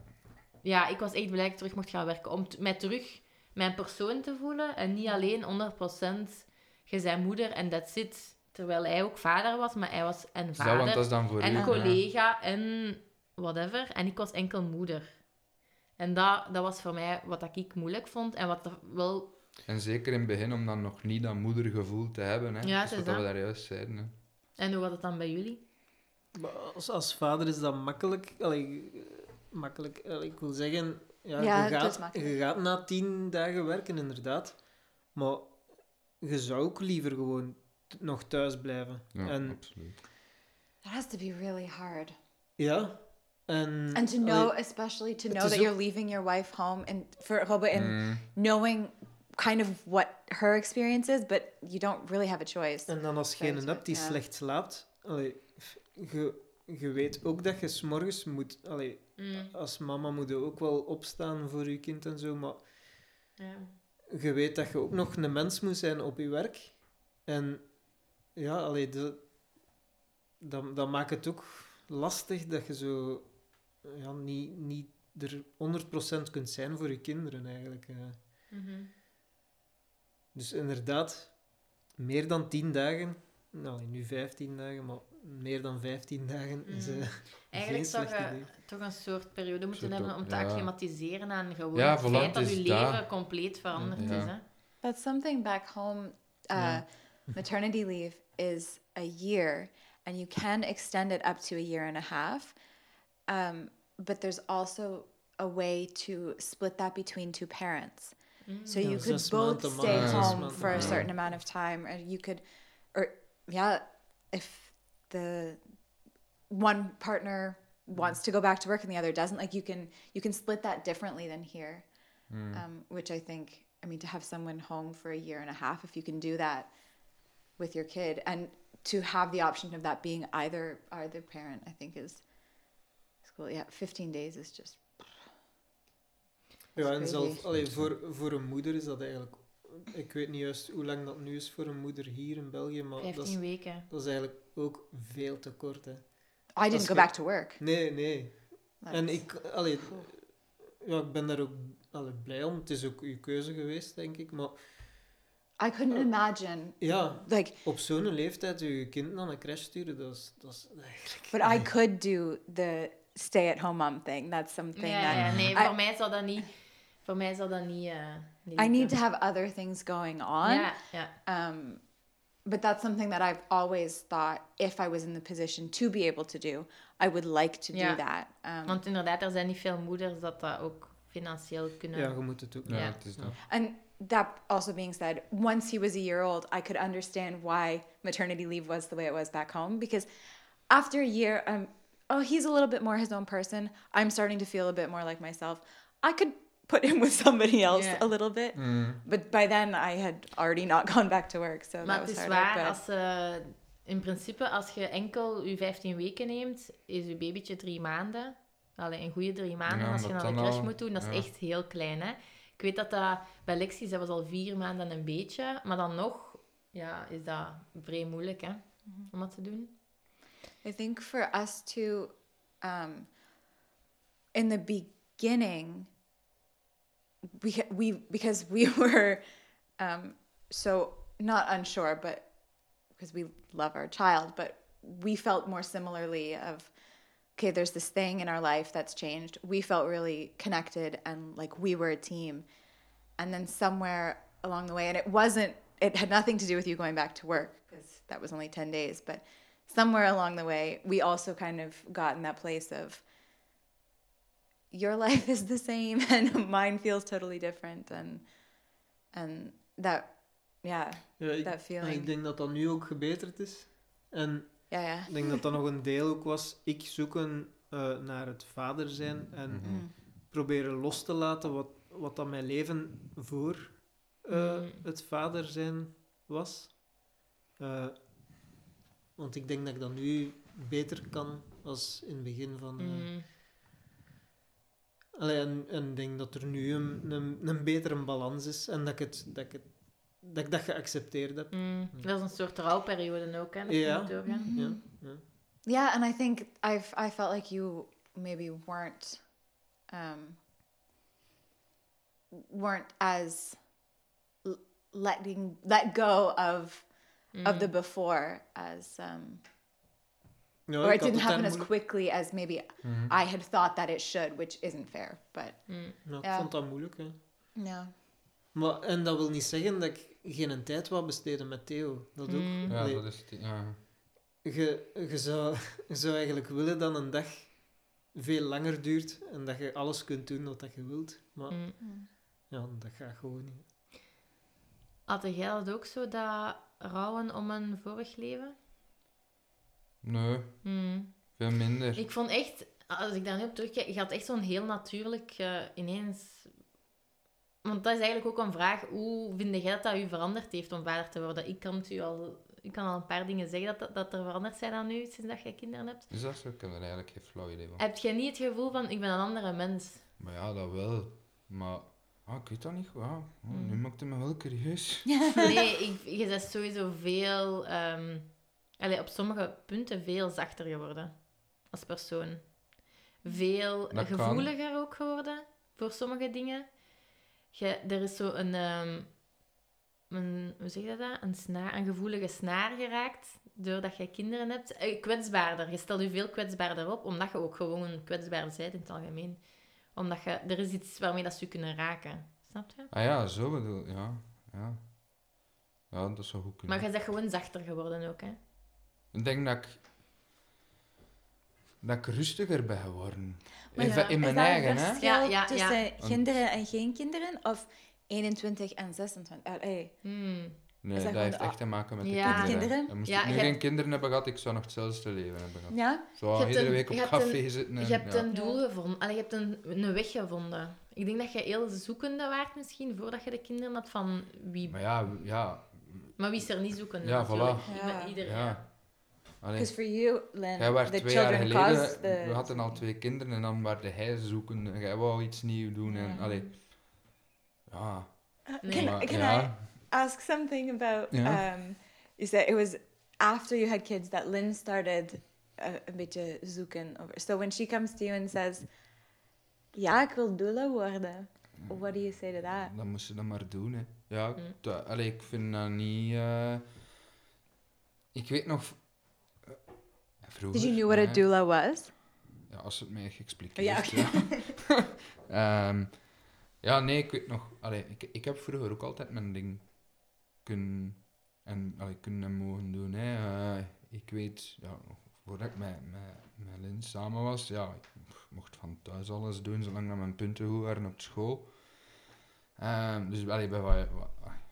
ja, ik was echt blij dat ik terug mocht gaan werken. Om mij terug mijn persoon te voelen. En niet alleen 100% je zijn moeder en that's it. Terwijl hij ook vader was, maar hij was en dat vader dan en u, ja. collega en whatever. En ik was enkel moeder. En dat, dat was voor mij wat dat ik moeilijk vond. En wat wel... En zeker in het begin, om dan nog niet dat moedergevoel te hebben. Hè. Ja, dat is wat we dat. daar juist zeiden. Hè. En hoe was het dan bij jullie? Maar als, als vader is dat makkelijk. Allee, makkelijk. Allee, ik wil zeggen, ja, Ja, je, gaat, makkelijk. je gaat na tien dagen werken, inderdaad. Maar je zou ook liever gewoon nog thuis blijven. Ja, en absoluut. That has to be really hard. ja, en, And to allee, know, especially to know that ook- you're leaving your wife home and for and Mm, knowing kind of what her experience is, but you don't really have a choice. En dan als je een hebt die slecht slaapt, allee, je, je weet ook dat je s'morgens moet... Allee, Mm, als mama moet je ook wel opstaan voor je kind en zo, maar je weet dat je ook nog een mens moet zijn op je werk. En ja, allee, de, dat, dat maakt het ook lastig dat je zo ja, niet, niet er 100% kunt zijn voor je kinderen eigenlijk. eh. Mhm. Dus inderdaad, meer dan 10 dagen, nou nu 15 dagen, maar meer dan 15 dagen is Mhm. eh, Eigenlijk geen je idee. toch een soort periode moeten Soort hebben om te ja. acclimatiseren aan gewoon Ja, het feit dat je is leven dat. compleet veranderd Ja. is. Hè? That's something back home. Uh, maternity leave is a year, and you can extend it up to a year and a half. Um, but there's also a way to split that between two parents. So you could both stay zes home maanden, for a certain amount of time, or you could, or yeah, if the one partner wants to go back to work and the other doesn't, like you can you can split that differently than here mm. um, which I think, I mean, to have someone home for a year and a half, if you can do that with your kid, and to have the option of that being either either parent, I think is school. Yeah, fifteen days is just. Ja, en zelf, allee, voor, voor een moeder is dat eigenlijk... Ik weet niet juist hoe lang dat nu is voor een moeder hier in België, maar dat 15 is, weken. dat is eigenlijk ook veel te kort. Hè. I Als didn't go back to work. Nee, nee. En ik, allee, ja, ik ben daar ook allee, blij om. Het is ook uw keuze geweest, denk ik. Maar I couldn't imagine ja, like, op zo'n leeftijd je kind naar een crash sturen, dat is, dat is eigenlijk... but I could do the stay-at-home mom thing. That's something Ja, that ja, nee, I- voor mij zal dat niet... Voor mij zal dat niet... eh, niet I need to have other things going on. Ja, ja. Um, but that's something that I've always thought if I was in the position to be able to do, I would like to Ja. do that. Um, Want inderdaad, er zijn niet veel moeders dat dat ook financieel kunnen... Ja, je moet het ook. Ja, Ja. het is dat. and that also being said, once he was a year old, I could understand why maternity leave was the way it was back home because after a year, um, oh, he's a little bit more his own person. I'm starting to feel a bit more like myself. I could put him with somebody else Yeah. a little bit, Mm. but by then I had already not gone back to work, so Maar that het was is harder. waar, but- als, eh, in principe, als je enkel je 15 weken neemt, is je babytje drie maanden. Allee, een goede drie maanden. Ja, En als je de dan crash al- moet doen, dat is echt heel klein. Hè? Ik weet dat dat bij Lexi, dat was al vier maanden en een beetje. Maar dan nog ja, is dat vrij moeilijk hè, Mhm. om dat te doen. I think for us to, um, in the beginning, we we because we were um, so not unsure, but because we love our child, but we felt more similarly of okay, there's this thing in our life that's changed. We felt really connected and like we were a team, and then somewhere along the way, and it wasn't, it had nothing to do with you going back to work because that was only 10 days, but somewhere along the way, we also kind of got in that place of your life is the same and mine feels totally different. And, and that, yeah, Ja, ik, that en feeling. ik denk dat dat nu ook gebeterd is. En yeah, yeah. ik denk dat dat nog een deel ook was. Ik zoeken eh, naar het vader zijn en Mhm. Mm. proberen los te laten wat, wat dat mijn leven voor eh, Mm. het vader zijn was. Eh, want ik denk dat ik dat nu beter kan als in het begin van... eh, Mm. Allee, en, en ik denk dat er nu een, een, een betere balans is en dat ik, het, dat, ik het, dat ik dat geaccepteerd heb. Mm. Dat is een soort rouwperiode ook, hè? Dat Ja. doorgaan. Ja, ja. Yeah, and I think I've I felt like you maybe weren't um, weren't as l- letting let go of of the before as um, Ja, or ik it didn't happen as quickly as maybe Mhm. I had thought that it should, which isn't fair. But Mm. Ja, ik Ja. vond dat moeilijk. Hè. no, Maar, en dat wil niet zeggen dat ik geen tijd wou besteden met Theo. Dat ook. Mm. Ja, dat is... het, Ja. je, je, zou, je zou eigenlijk willen dat een dag veel langer duurt en dat je alles kunt doen wat dat je wilt. Maar Mm. ja, dat gaat gewoon niet. Had jij dat ook zo, dat rouwen om een vorig leven? Nee, Mm. veel minder. Ik vond echt, als ik daar nu op terugkijk, je had echt zo'n heel natuurlijk eh, ineens. Want dat is eigenlijk ook een vraag, hoe vind jij dat dat u veranderd heeft om vader te worden? Ik kan, het u al, ik kan al een paar dingen zeggen dat, dat, er veranderd zijn aan u sinds dat jij kinderen hebt. Is dat zo? Ik heb er eigenlijk geen flauw idee van. Heb jij niet het gevoel van, ik ben een andere mens? Maar ja, dat wel. Maar ah, ik weet dat niet goed. Ah, oh, Nu Mm. maakt het me wel curieus. Nee, ik, je bent sowieso veel, ehm, allee, op sommige punten veel zachter geworden als persoon. Veel Dat kan. gevoeliger ook geworden voor sommige dingen. Je, er is zo een, ehm, een, hoe zeg je dat? Een, snaar, een gevoelige snaar geraakt doordat je kinderen hebt. Eh, kwetsbaarder. Je stelt je veel kwetsbaarder op, omdat je ook gewoon kwetsbaar bent in het algemeen. Omdat je, er is iets waarmee dat ze je kunnen raken. Snap je? Ah ja, zo bedoel Ja, ja. Ja, dat zou goed kunnen. Maar je bent gewoon zachter geworden ook, hè? Ik denk dat ik... Dat ik rustiger ben geworden. Maar In, ja, in mijn is dat eigen, een hè. verschil Ja, ja, ja. tussen kinderen en geen kinderen? Of 21 en 26? Uh, hey. Hmm. Nee, Is dat, dat heeft echt te maken met de Ja. kinderen. Kinderen? Moest Ja, ik nu geen hebt- kinderen hebben gehad, ik zou nog hetzelfde leven hebben gehad. Ja? Zo Je hebt iedere een- week op café een- zitten. En, Je hebt ja. een doel gevonden. Allee, je hebt een, een weg gevonden. Ik denk dat je heel zoekende waart misschien, voordat je de kinderen had, van wie... Maar ja, ja, Maar wie is er niet zoekende? Ja, natuurlijk. voilà. Iedereen. Because for you, Lynn, jij werd the twee jaar geleden, the... we hadden al twee kinderen en dan werd hij zoeken en jij wou iets nieuws doen. En, Ja. allee, ja, Nee. Can, maar, can ja. I ask something about? Ja. Um, you said it was after you had kids that Lynn started uh, een beetje zoeken over. So when she comes to you and says, "Ja, ik wil doula worden," what do you say to that? Dan moest ze dat maar doen. Hè. Ja, dat- allee, ik vind dat niet. eh, Ik weet nog. Vroeger. Did you know what a doula was? Ja, als het mij geëxpliqueerd Ja. Ja. Ehm, ja, nee, ik weet nog. Allee, ik, ik heb vroeger ook altijd mijn ding kunnen en allee, kunnen en mogen doen. Hè. Eh, ik weet, ja, voordat ik met, met, met Lin samen was, ja, ik mocht van thuis alles doen zolang dat mijn punten goed waren op school. Ehm, dus allee, bij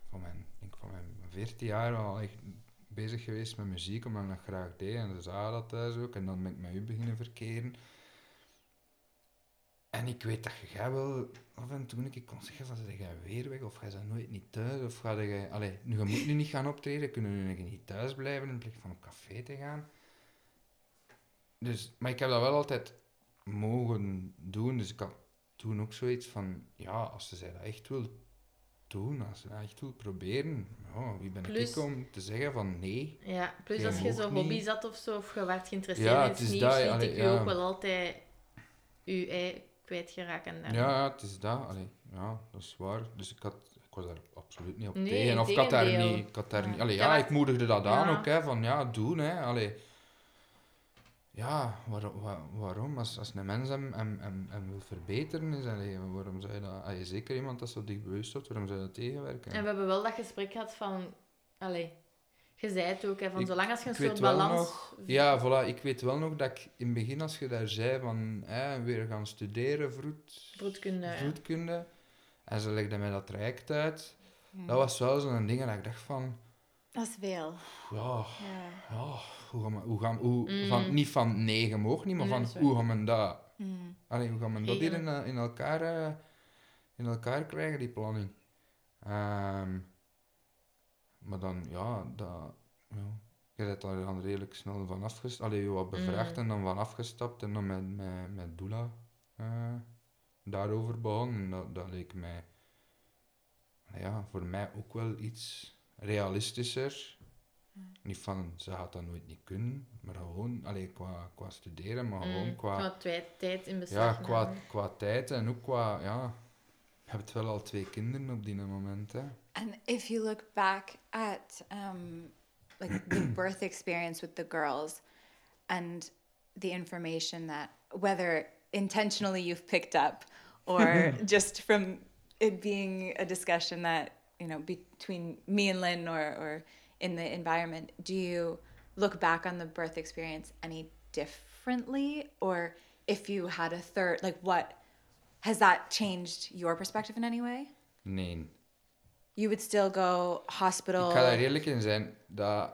van, mijn, denk van mijn 14 jaar al echt bezig geweest met muziek, omdat ik dat graag deed. En ze zagen dat thuis ook. En dan ben ik met u beginnen verkeren. En ik weet dat gaat wel af en toe een keer kon zeggen, van, zeg jij weer weg, of ga je nooit niet thuis, of ga je... Allee, nu, je moet nu niet gaan optreden, kunnen nu een niet thuis blijven in plaats van op café te gaan. Dus, maar ik heb dat wel altijd mogen doen, dus ik had toen ook zoiets van, ja, als ze dat echt wil doen, als dat echt wil proberen, ja, wie ben Plus- ik om te zeggen van nee? Ja, plus Je als je zo'n niet. hobby zat of zo, of je werd geïnteresseerd Ja, in het iets is nieuws, dat, allee, ik je ook wel altijd je ei kwijtgeraken. Ja, daarin. ja, het is dat. Allee, ja, dat is waar. Dus ik, had, ik was daar absoluut niet op Nee, tegen. Of ik had daar niet... Ik, had daar Ja. niet allee, Ja, ik moedigde dat aan ook, hè. Van, ja, doen, hè. Allee. Ja, waar- wa- waarom? Als, als een mens hem, hem, hem, hem wil verbeteren, is allee, waarom zou je dat... Als je zeker iemand dat zo dicht bewust wordt, waarom zou je dat tegenwerken? En we hebben wel dat gesprek gehad van... Allee, je zei het ook, hè, van Ik- zolang als je een soort balans... nog- Ja, voilà. Ik weet wel nog dat ik in het begin, als je daar zei van hè, weer gaan studeren, vroed, Vroedkunde, ja. vroedkunde, en ze legden mij dat traject uit, Hmm. dat was wel zo'n ding dat ik dacht van, Dat is veel. ja, Ja. ja hoe gaan we, hoe gaan, hoe, Mm. van, niet van je mag niet, maar Nee, van hoe gaan we dat, Mm. allee, hoe gaan we dat hier in, eh, in, elkaar, eh, in elkaar krijgen, die planning. Ehm, maar dan, ja, dat, ja, je bent daar dan redelijk snel van afgestapt. Allee, je wat bevraagd Mm. en dan van afgestapt en dan met, met, met Doula eh, daarover begonnen. En dat, dat leek mij, ja, voor mij ook wel iets realistischer. Niet van, ze gaat dat nooit niet kunnen, maar gewoon, allee, qua, qua studeren, maar gewoon Mm, qua... Qua twi- tijd in beslag Ja, qua, qua tijd en ook qua, ja... Je hebt wel al twee kinderen op die moment, hè. And if you look back at um, like the birth experience with the girls and the information that whether intentionally you've picked up or just from it being a discussion that you know between me and Lynn or, or in the environment do you look back on the birth experience any differently or if you had a third like what has that changed your perspective in any way Nee. you would still go hospital. Ik ga daar eerlijk in zijn, dat...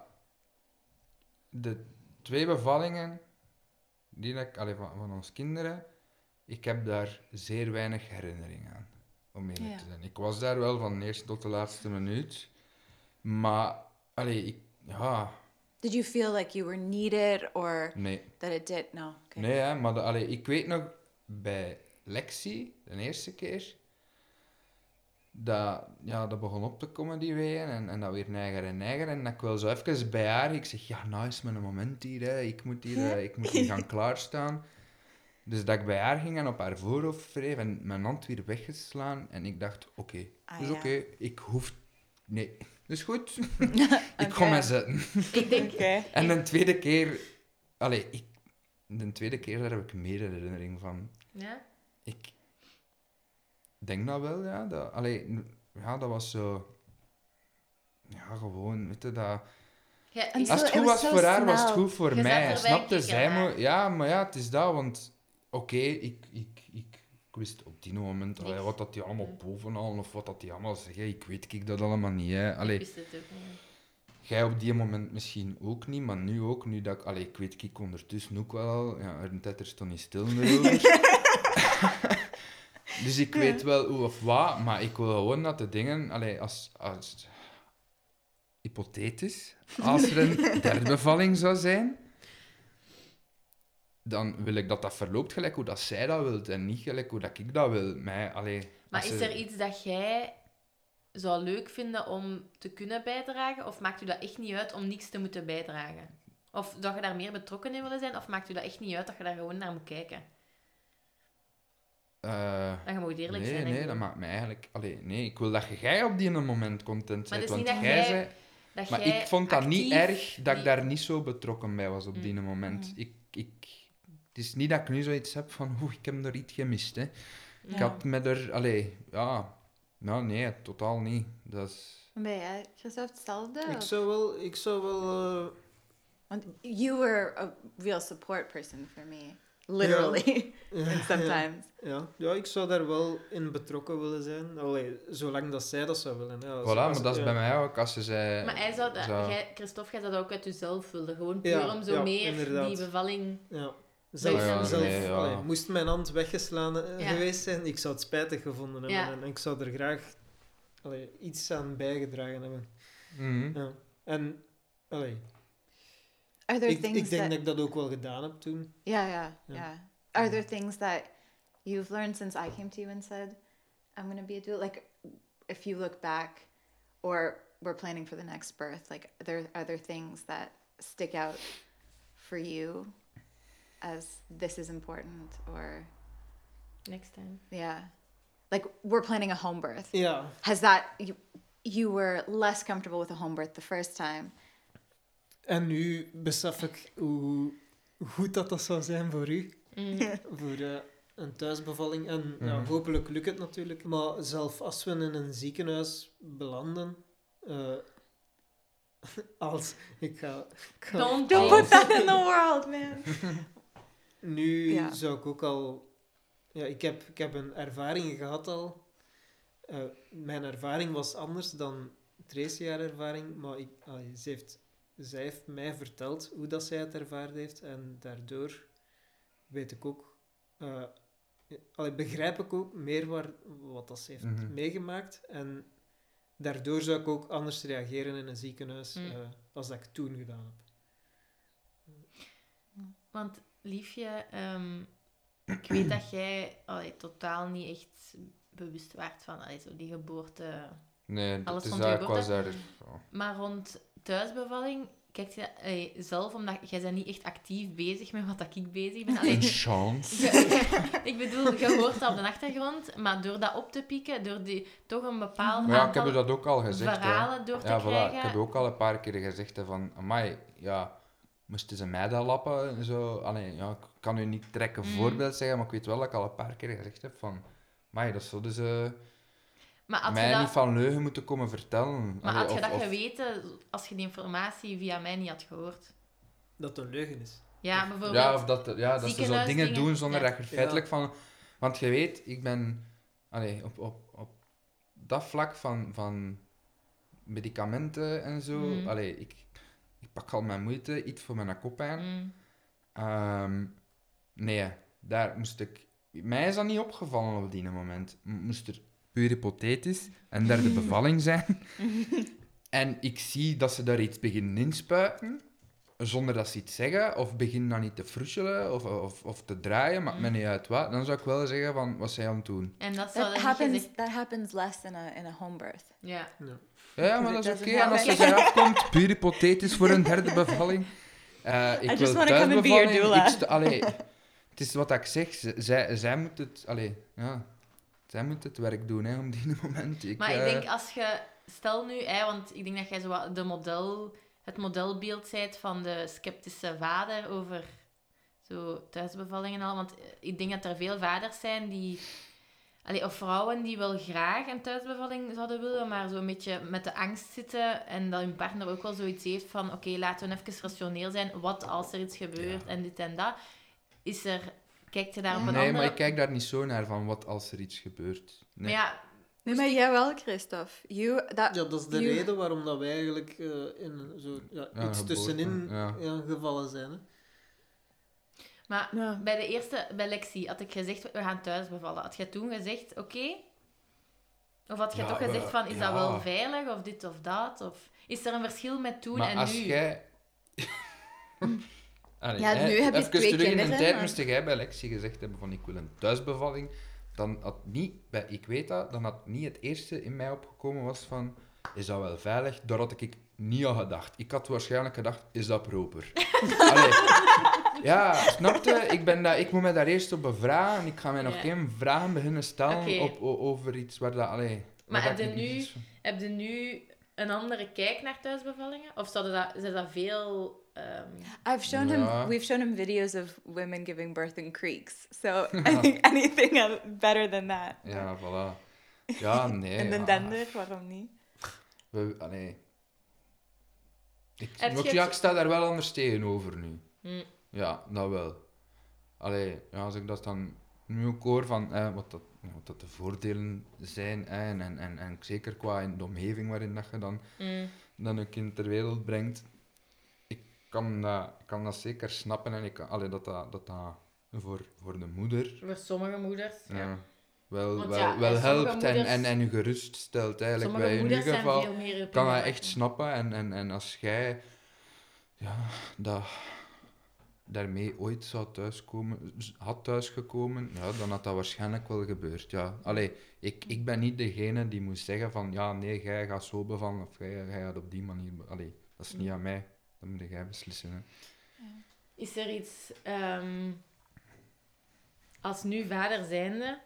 De twee bevallingen, die ik, allee, van, van ons kinderen, ik heb daar zeer weinig herinnering aan, om eerlijk Ja. te zijn. Ik was daar wel van de eerste tot de laatste minuut, maar, allee, ik... Ja, Did you feel like you were needed or nee. that it did? No. Okay. Nee, hè, maar de, allee, ik weet nog bij Lexi, de eerste keer, dat, ja, dat begon op te komen, die weeën, en, en dat weer neiger en neiger. En dat ik wel zo even bij haar, ik zeg, ja, nou is mijn moment hier, hè. Ik, moet hier eh, ik moet hier gaan klaarstaan. Dus dat ik bij haar ging en op haar voorhoofd wreef en mijn hand weer weggeslaan. En ik dacht, oké, Ah, dus ja. oké, ik hoef... Nee, dus goed. ik ga mij zetten. Ik denk... Okay. En de tweede keer... Allee, ik, de tweede keer daar heb ik meer herinnering van. Ja? Ik denk dat wel, ja. Dat, allee, ja, dat was zo... Ja, gewoon, weet je, dat... Ja, Als het goed was voor haar, was het goed voor mij. Snapte? Zij mo- Ja, maar ja, het is dat, want... Oké, ik, ik, ik, ik wist op die moment allee, Niks. wat dat die allemaal bovenal of wat dat die allemaal zeggen. Ik weet ik dat allemaal niet, hè. ik wist het ook niet. Jij op die moment misschien ook niet, maar nu ook. Nu dat ik, allee, ik weet ik ondertussen ook wel al. Ja, een tetter stond niet stil dus ik weet wel hoe of wat, maar ik wil gewoon dat de dingen, allee, als, als hypothetisch, als er een derde bevalling zou zijn, dan wil ik dat dat verloopt gelijk hoe dat zij dat wilt en niet gelijk hoe dat ik dat wil. Mij, allee, Maar is ze- er iets dat jij zou leuk vinden om te kunnen bijdragen? Of maakt u dat echt niet uit om niks te moeten bijdragen? Of dat je daar meer betrokken in willen zijn? Of maakt u dat echt niet uit dat je daar gewoon naar moet kijken? Eh, Dan je moet eerlijk nee, zijn. nee, ik dat maakt mij eigenlijk... Allee, nee, ik wil dat jij op die moment content Maar bent. Want dat jij zei... Dat Maar ik vond dat niet erg dat ik daar niet zo betrokken bij was op Mm. die moment. Ik, ik, het is niet dat ik nu zoiets heb van, oeh, ik heb er iets gemist. Hè. Ik Ja. had met er... Allee, ja... Nou, nee, totaal niet. Dat is... Ben jij, Christophe, hetzelfde? Ik zou wel... Ik zou wel eh, Want you were a real support person for me. Literally. and sometimes. Ja, ja, ik zou daar wel in betrokken willen zijn. Allee, zolang dat zij dat zou willen. Ja, Voilà, maar dat is ja. bij mij ook. Als ze zei... Maar hij zou dat, zou- jij, Christophe, jij zou dat ook uit jezelf willen. Gewoon puur Ja, om zo ja, meer inderdaad. die bevalling... Ja. Zelf, Ja, ja, zelf, nee, ja. allee, moest mijn hand weggeslaan eh, Ja. geweest zijn, ik zou het spijtig gevonden hebben. Ja. En ik zou er graag allee, iets aan bijgedragen hebben. Mhm. Ja. En allee, Are there ik, things ik denk that... dat ik dat ook wel gedaan heb toen. Yeah, yeah, Yeah. yeah. Are there things that you've learned since I came to you and said, I'm going to be a doula? Like, if you look back or we're planning for the next birth, like, there are there things that stick out for you as this is important or, Next time. yeah. Like, we're planning a home birth. Ja, Has that, you, you were less comfortable with a home birth the first time. en nu besef ik hoe goed dat dat zou zijn voor u. Mm. Voor eh, een thuisbevalling. En ja, Mhm. hopelijk lukt het natuurlijk. Maar zelf als we in een ziekenhuis belanden... eh, als... Ik ga... Ik Don't Don't put that in the world, man. Nu Ja. zou ik ook al... Ja, ik heb, ik heb een ervaring gehad al. Eh, mijn ervaring was anders dan Tracy haar ervaring, maar ik, ze heeft, zij heeft mij verteld hoe dat zij het ervaren heeft en daardoor weet ik ook... eh, allee, begrijp ik ook meer waar, wat dat ze heeft Mhm. meegemaakt en daardoor zou ik ook anders reageren in een ziekenhuis Mm. eh, als dat ik toen gedaan heb. Want liefje, ehm, ik weet dat jij allee, totaal niet echt bewust waart van allee, zo die geboorte. Nee, Alles geboorte? daar... ja. Maar rond thuisbevalling, kijk je allee, zelf, omdat jij bent niet echt actief bezig met wat dat ik bezig ben. Allee, Een chance. ik bedoel, je hoort dat op de achtergrond, maar door dat op te pieken, door die, toch een bepaald Maar ja, ik heb je dat ook al gezegd. hè. verhalen door te Ja, voilà. krijgen. Ik heb ook al een paar keer gezegd hè, van, amai, ja, moesten ze mij dat lappen en zo. Allee, ja, ik kan u niet een Mm. voorbeeld zeggen, maar ik weet wel dat ik al een paar keer gezegd heb van, amai, dat zouden ze maar mij dat, niet van leugen moeten komen vertellen. maar Allee, had je of- dat of- geweten als je die informatie via mij niet had gehoord? Dat een leugen is. Ja, bijvoorbeeld. Ja, of dat, ja, dat ze zo dingen doen zonder Ja. dat je er feitelijk van... Want je weet, ik ben... Allee, op, op, op dat vlak van, van medicamenten en zo... Mhm. Allee, ik, ik pak al mijn moeite, iets voor mijn koppijn. Mm. Ehm, nee, daar moest ik... Mij is dat niet opgevallen op die moment. Moest er puur hypothetisch een derde bevalling zijn. en ik zie dat ze daar iets beginnen inspuiten, zonder dat ze iets zeggen, of beginnen dan niet te frusselen of, of, of te draaien, maakt me Mm. niet uit wat. Dan zou ik wel zeggen van, wat zij aan het doen? En dat dan happens. gezegd... That happens less in a in a home birth. Ja. Ja. Ja, maar dat is oké. En als ze zij afkomt, puur hypothetisch voor een derde bevalling. Eh, ik I wil just thuisbevalling. allee, het is wat ik zeg. Zij, zij moet het... Allee, ja. Zij moet het werk doen, hè, op die moment. Ik, Maar ik eh, denk als je... Stel nu, hè, want ik denk dat jij zo de model, het modelbeeld zijt van de sceptische vader over zo thuisbevallingen en al. Want ik denk dat er veel vaders zijn die... Allee, of vrouwen die wel graag een thuisbevalling zouden willen, maar zo een beetje met de angst zitten en dat hun partner ook wel zoiets heeft van oké, laten we even rationeel zijn, wat als er iets gebeurt en dit en dat. Is er... Kijkt je daar op een Nee, andere... maar ik kijk daar niet zo naar van wat als er iets gebeurt. Maar Nee. ja, Nee, maar jij wel, Christophe. You that Ja, dat is de you- reden waarom dat wij eigenlijk eh, in zo, ja, iets tussenin ja. ja, gevallen zijn. Hè. Maar Ja. Bij de eerste, bij Lexi, had ik gezegd, we gaan thuis bevallen. Had je toen gezegd, oké? Of had je Ja, toch gezegd van, is dat wel veilig, of dit of dat? Of is er een verschil met toen maar en als nu? jij... Allee, Ja, hè, nu heb je twee terug in kinderen, een tijd maar- moest jij bij Lexie gezegd hebben van ik wil een thuisbevalling. Dan had niet, bij, ik weet dat, dan had niet het eerste in mij opgekomen was van is dat wel veilig? Daar had ik niet aan gedacht. Ik had waarschijnlijk gedacht, is dat proper? Allee, ja, snapte? Ik, ben dat, ik moet me daar eerst op bevragen. Ik ga mij nog Ja. geen vragen beginnen stellen op, o- over iets waar dat... Allee, Maar heb dat je nu- Heb je nu een andere kijk naar thuisbevallingen? Of zouden dat, zijn dat veel... ehm, I've shown Ja. him. We've shown him videos of women giving birth in creeks. So I think anything better than that. Ja, voilà. Ja, nee. En de ja. dender, waarom niet? We, allee. Ik, je ja, ik sta daar wel anders tegenover nu. hm, Ja, dat wel. Allee, ja, als ik dat dan nu ook hoor van eh, wat, dat, wat dat de voordelen zijn eh, en, en, en, en zeker qua de omgeving waarin dat je dan, hm. dan een kind ter wereld brengt, ik kan dat, ik kan dat zeker snappen en ik kan, allee, dat, dat, dat dat voor, voor de moeder Voor sommige moeders. ja. Ja. wel, Want wel, ja, wel helpt en, moeders- en, en je gerust stelt eigenlijk. Bij in zijn geval kan gemak. echt snappen. En, en, en als jij ja, dat, daarmee ooit zou thuiskomen, had thuisgekomen, ja, dan had dat waarschijnlijk wel gebeurd. Ja. Allee, ik, ik ben niet degene die moet zeggen van ja, nee, jij gaat zo bevallen of jij, jij gaat op die manier. Allee, dat is niet aan mij. Dat moet jij beslissen. Hè. Is er iets... ehm, als nu vader zijnde...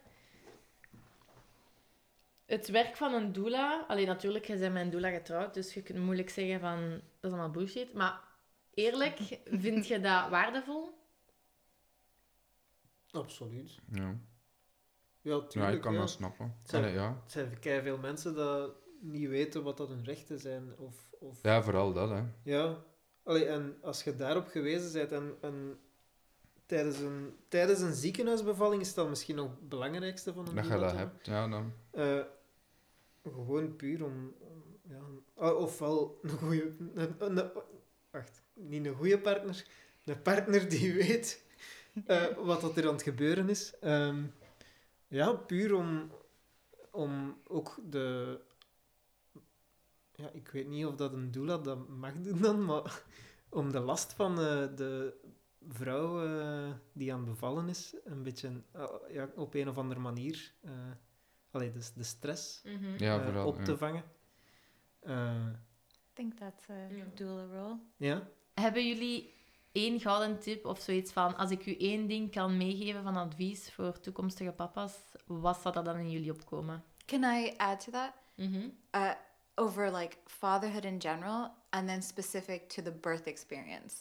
Het werk van een doula... Alleen natuurlijk, jij bent met een doula getrouwd, dus je kunt moeilijk zeggen van... Dat is allemaal bullshit. Maar eerlijk, vind je dat waardevol? Absoluut. Ja, Ja, ja tuurlijk. ik kan ja. dat snappen. Allee, ja. Het zijn veel mensen dat niet weten wat dat hun rechten zijn. Of, of... ja, vooral dat, hè. Ja. Allee, en als je daarop gewezen bent en, en tijdens, een, tijdens een ziekenhuisbevalling is dat misschien nog het belangrijkste van een Dat je dat hebt, ja, dan... Eh, gewoon puur om... om, ja, ah, ofwel een goede... Een, een- wacht, niet een goede partner. Een partner die weet eh, wat dat er aan het gebeuren is. Ehm, ja, puur om, om ook de... Ja, ik weet niet of dat een doula dat mag doen dan, maar om de last van eh, de vrouw eh, die aan het bevallen is, een beetje ja, op een of andere manier... eh allee, dus de stress Mhm. Ja, vooral. op ja. te think that's a Ja. doula role. ja, Hebben jullie één gouden tip of zoiets van... Als ik u één ding kan meegeven van advies voor toekomstige papa's, wat zou dat dan in jullie opkomen? Can I add to that? Mhm. Uh, over like fatherhood in general, and then specific to the birth experience.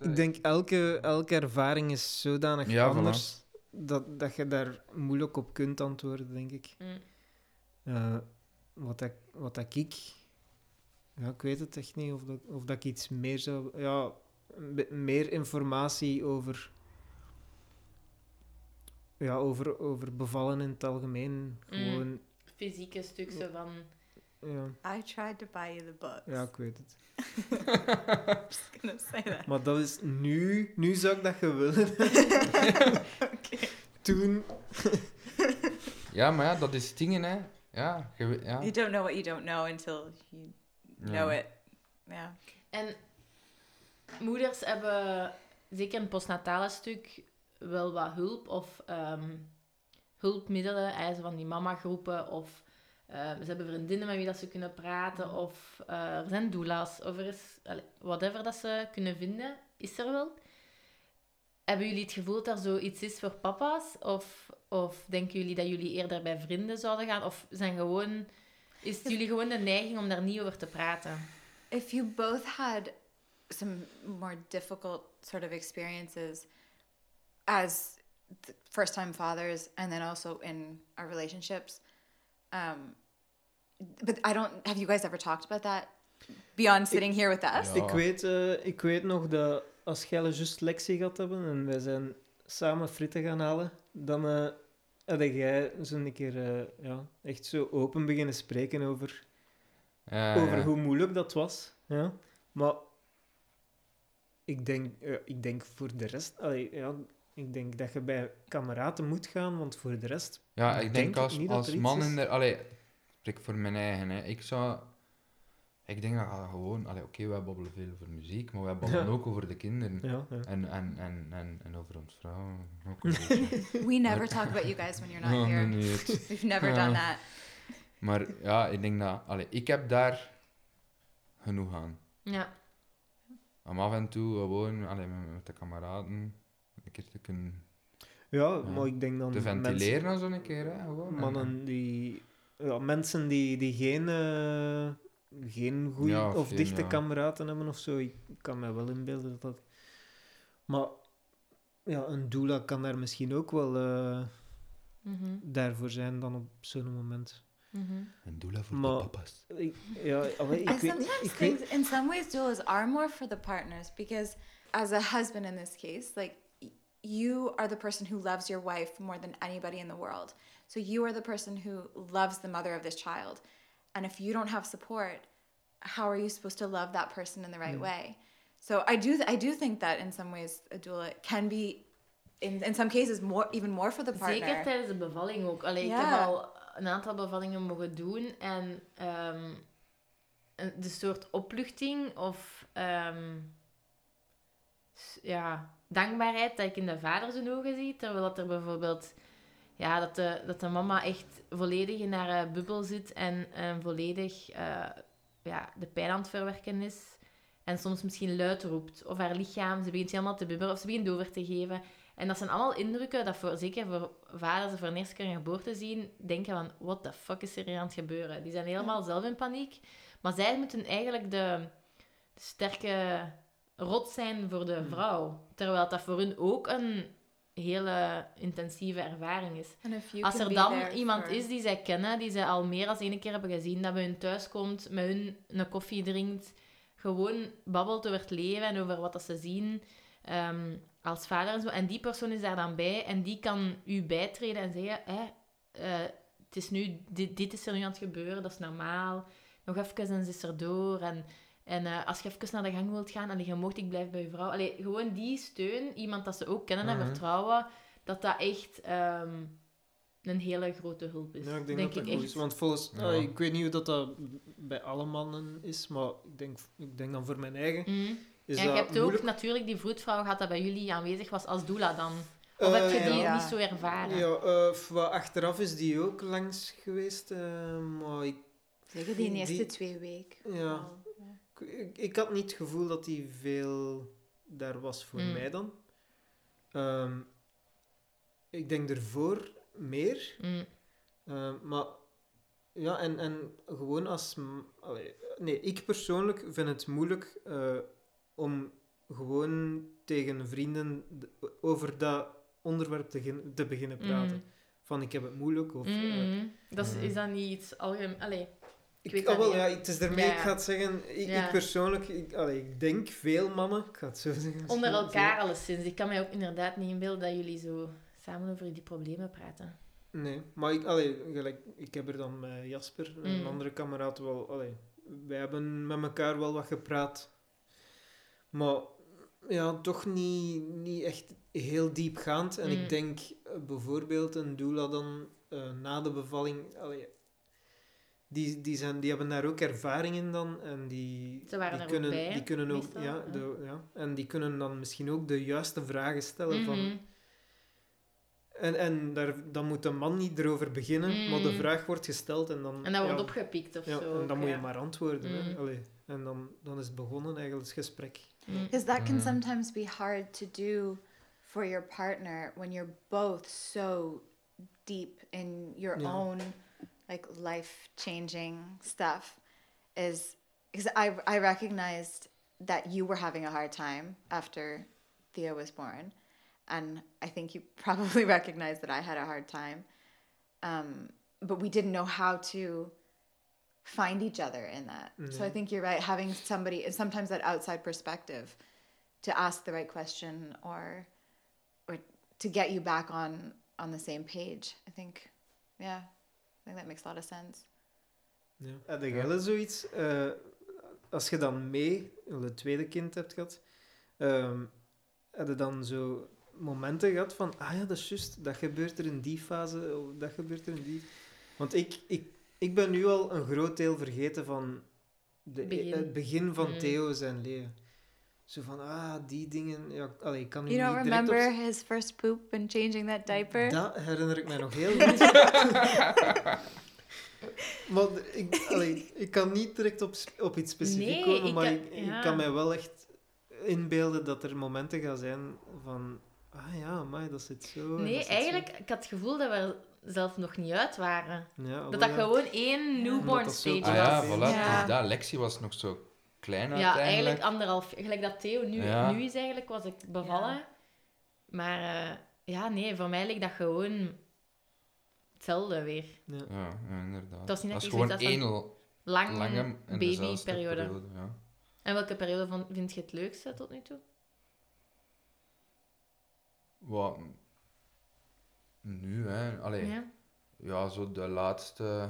ik denk elke, elke ervaring is zodanig Ja, voilà. anders dat, dat je daar moeilijk op kunt antwoorden, denk ik. Mm. Eh, wat, dat, wat dat ik... Ja, ik weet het echt niet of dat, of dat ik iets meer zou... Ja, meer informatie over... Ja, over, over bevallen in het algemeen. Gewoon... Fysieke stuk zo van... Ja, I tried to buy you the books. ja, ik weet het. Just gonna say that. Maar dat is nu... Nu zou ik dat gewillen. okay. Toen... Ja, maar ja, dat is dingen, hè. Ja, je ja. You don't know what you don't know until you know Ja. it. Yeah. En moeders hebben zeker in het postnatale stuk wel wat hulp of ehm, hulpmiddelen, zo van die mama-groepen of eh, ze hebben vriendinnen met wie dat ze kunnen praten of eh, er zijn doula's of er is whatever dat ze kunnen vinden, is er wel. Hebben jullie het gevoel dat er zoiets is voor papa's of, of denken jullie dat jullie eerder bij vrienden zouden gaan of zijn gewoon, is het jullie gewoon de neiging om daar niet over te praten? If you both had some more difficult sort of experiences as first time fathers and then also in our relationships, um, but I don't, have you guys ever talked about that beyond sitting here with us? Ja. Ik, weet, eh, ik weet nog dat als Gelle juist lectie gehad hebben en wij zijn samen fritten gaan halen, dan eh had jij zo'n keer eh, ja, echt zo open beginnen spreken over, over ja. hoe moeilijk dat was. Ja. Maar ik denk, ik denk voor de rest... allee, ja, ik denk dat je bij kameraden moet gaan, want voor de rest... Ja, ik denk als, dat er man in de... Allee, ik spreek voor mijn eigen, hè. Ik zou... Ik denk dat ah, gewoon... Oké, wij babbelen veel over muziek, maar wij babbelen Ja. ook over de kinderen. Ja, ja. En, en, en, en, en over ons vrouwen ook een beetje. We never talk about you guys when you're not here. nee, nee, het- We've never Ja. done that. Maar ja, ik denk dat... Allee, ik heb daar genoeg aan. Ja. Om af en toe gewoon allee, met, met de kameraden een keer te kunnen ja, maar ik denk dan... te ventileren en zo een keer. Hè, gewoon. En- Mannen die... Ja, mensen die, die geen, geen goede Ja, of, of geen, dichte ja. kameraden hebben of zo. Ik kan me wel inbeelden dat dat... Maar ja, een doula kan daar misschien ook wel eh, Mhm. daarvoor zijn dan op zo'n moment. Mhm. Een doula voor Maar- de papa's. Ik, ja, allee, ik weet weet, in some ways, doulas are more for the partners because, as a husband in this case, like you are the person who loves your wife more than anybody in the world. So you are the person who loves the mother of this child, and if you don't have support, how are you supposed to love that person in the right way? So I do, I do think that in some ways, a doula can be, in in some cases, more even more for the partner. Zeker tijdens de bevalling ook. Allee, Ik heb al een aantal bevallingen mogen doen en een- de soort opluchting of s- ja, dankbaarheid dat ik in de vader zijn ogen zie, terwijl dat er bijvoorbeeld ja, dat, de, dat de mama echt volledig in haar eh, bubbel zit en eh, volledig eh, ja, de pijn aan het verwerken is. En soms misschien luid roept. Of haar lichaam, ze begint helemaal te bibberen of ze begint over te geven. En dat zijn allemaal indrukken dat voor, zeker voor vaders die voor een eerste keer een geboorte zien, denken van, what the fuck is er hier aan het gebeuren? Die zijn helemaal zelf in paniek. Maar zij moeten eigenlijk de, de sterke rot zijn voor de vrouw. Terwijl dat voor hun ook een, hele intensieve ervaring is. Als er dan iemand for- is die zij kennen, die zij al meer dan één keer hebben gezien, dat bij hun thuis komt, met hun een koffie drinkt, gewoon babbelt over het leven en over wat dat ze zien ehm, als vader en zo. En die persoon is daar dan bij en die kan u bijtreden en zeggen, hè, eh, het is nu, dit, dit is er nu aan het gebeuren, dat is normaal. Nog even en ze is er door. En, en eh, als je even naar de gang wilt gaan, en je mocht, ik blijf bij je vrouw. Allee, gewoon die steun, iemand dat ze ook kennen en Mhm. vertrouwen, dat dat echt ehm, een hele grote hulp is. Ja, ik denk, denk dat ik dat goed echt. is. Want volgens... Ja. ik weet niet hoe dat, dat bij alle mannen is, maar ik denk, ik denk dan voor mijn eigen... Mhm. Is en je dat hebt moeilijk? ook natuurlijk die vroedvrouw gehad dat bij jullie aanwezig was als doula dan. Of Eh, heb je die ja. niet zo ervaren? Ja, eh, wat achteraf is die ook langs geweest, maar ik, Zeker die die- eerste twee weken. ja. Ik, ik had niet het gevoel dat die veel daar was voor Mm. mij dan. Ehm, ik denk ervoor meer, Mm. eh, maar ja, en, en gewoon als... allee, nee, ik persoonlijk vind het moeilijk eh, om gewoon tegen vrienden over dat onderwerp te, te beginnen praten. Mhm. Van ik heb het moeilijk of... eh. Dat is, is dat niet iets algemeen? Ik, weet dat wel, ja, het is daarmee, Ja, ik ga het zeggen, ik, Ja. ik persoonlijk, ik, allee, ik denk veel mannen, ik ga het zo zeggen. Onder elkaar alleszins. Ik kan mij ook inderdaad niet inbeelden dat jullie zo samen over die problemen praten. zo. Nee, maar ik, allee, gelijk, ik heb er dan met Jasper, een Mm. andere kameraad, wel, allee, wij hebben met elkaar wel wat gepraat. Maar ja, toch niet, niet echt heel diepgaand. En Mm. ik denk eh, bijvoorbeeld een doula dan eh, na de bevalling, allee, die, die, zijn, die hebben daar ook ervaring in dan. En die, Ze waren die er ook kunnen, bij, die kunnen ook, meestal, ja, ja. De, ja, en die kunnen dan misschien ook de juiste vragen stellen. van, Mhm. en en daar, dan moet de man niet erover beginnen, maar de Mm. vraag wordt gesteld en dan... En dat wordt opgepikt of ja, zo. en dan ook, moet je maar antwoorden. Hè. Mm. Allee, en dan, dan is het begonnen eigenlijk, het gesprek. Mm. Because that can Mhm. sometimes be hard to do for your partner when you're both so deep in your Yeah. own like life changing stuff. Is because I I recognized that you were having a hard time after Theo was born, and I think you probably recognized that I had a hard time. Um, but we didn't know how to find each other in that. So I think you're right. Having somebody, and sometimes that outside perspective, to ask the right question or, or to get you back on on the same page. I think, yeah, I think that makes a lot of sense. Ja. Jij wel zoiets, eh, als je dan mee, het tweede kind hebt gehad, ehm heb je dan zo momenten gehad van, ah ja, dat is juist, dat gebeurt er in die fase, of dat gebeurt er in die... Want ik, ik, ik ben nu al een groot deel vergeten van de, Begin. het begin van Mm. Theo zijn leven. Zo van, ah, die dingen, ja, allee, ik kan nu You don't niet direct op- remember his first poop and changing that diaper? Dat herinner ik mij nog heel goed. maar ik, allee, ik kan niet direct op, op iets specifiek Nee, komen, ik maar kan- ik, ja. ik kan mij wel echt inbeelden dat er momenten gaan zijn van... Ah ja, maar dat zit zo. Nee, zit zo. eigenlijk, ik had het gevoel dat we er zelf nog niet uit waren. Ja, Dat dat ja. gewoon één newborn dat zo stage Ah was. ja, Ja. voilà. Ja. Dus dat, Lexi was nog zo klein Ja, uiteindelijk. eigenlijk anderhalf. Gelijk dat Theo nu, Ja. nu is eigenlijk, was ik bevallen. Maar eh, ja, nee, voor mij ligt dat gewoon hetzelfde weer. Ja. Ja, inderdaad. Dat is niet dat is echt gewoon één Lang lange babyperiode. periode. Ja. En welke periode vond, vind je het leukste tot nu toe? Wat... Nu, hè. Allee, ja. Ja. zo de laatste...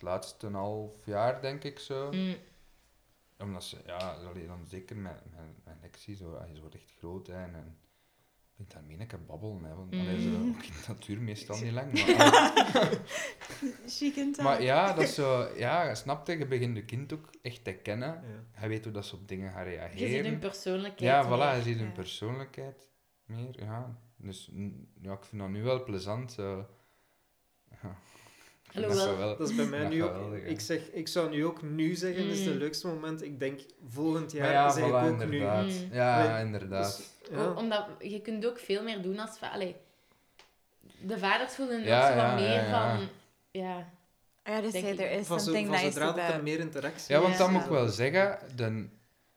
Het laatste half jaar, denk ik zo. Mm. Omdat ze, ja, allee, dan zeker met, met, met Lexi, zo, ah, ze wordt echt groot, hè. En, en ik vind daarmee een keer babbelen, hè. Want, allee, zo, Mm. ook in de natuur meestal niet lang, maar... Maar ja, dat is zo... Ja, snap je? Je begint je kind ook echt te kennen. Ja. Hij weet hoe dat ze op dingen gaan Je reageren. ziet hun persoonlijkheid. Ja, meer. voilà, je ziet hun Ja. persoonlijkheid meer. Ja. Dus mm, ja, ik vind dat nu wel plezant. Ja. Dat Alhoewel- is bij mij Ja, nu ook... geweldig. Ik, zeg, ik zou nu ook nu zeggen, is het Mm. leukste moment. Ik denk, volgend jaar ja, zeg ik ook nu. inderdaad. Mm. Ja, Nee, inderdaad. Dus, ja. O- Omdat je kunt ook veel meer doen als... va- Allee, de vaders voelen Ja, ook zo wat ja, meer ja, ja. van... Ja, gotta Denk say, ik. there is van zo, something van nice zodra dat er meer interactie Ja, want dat Ja. moet ik wel zeggen. De,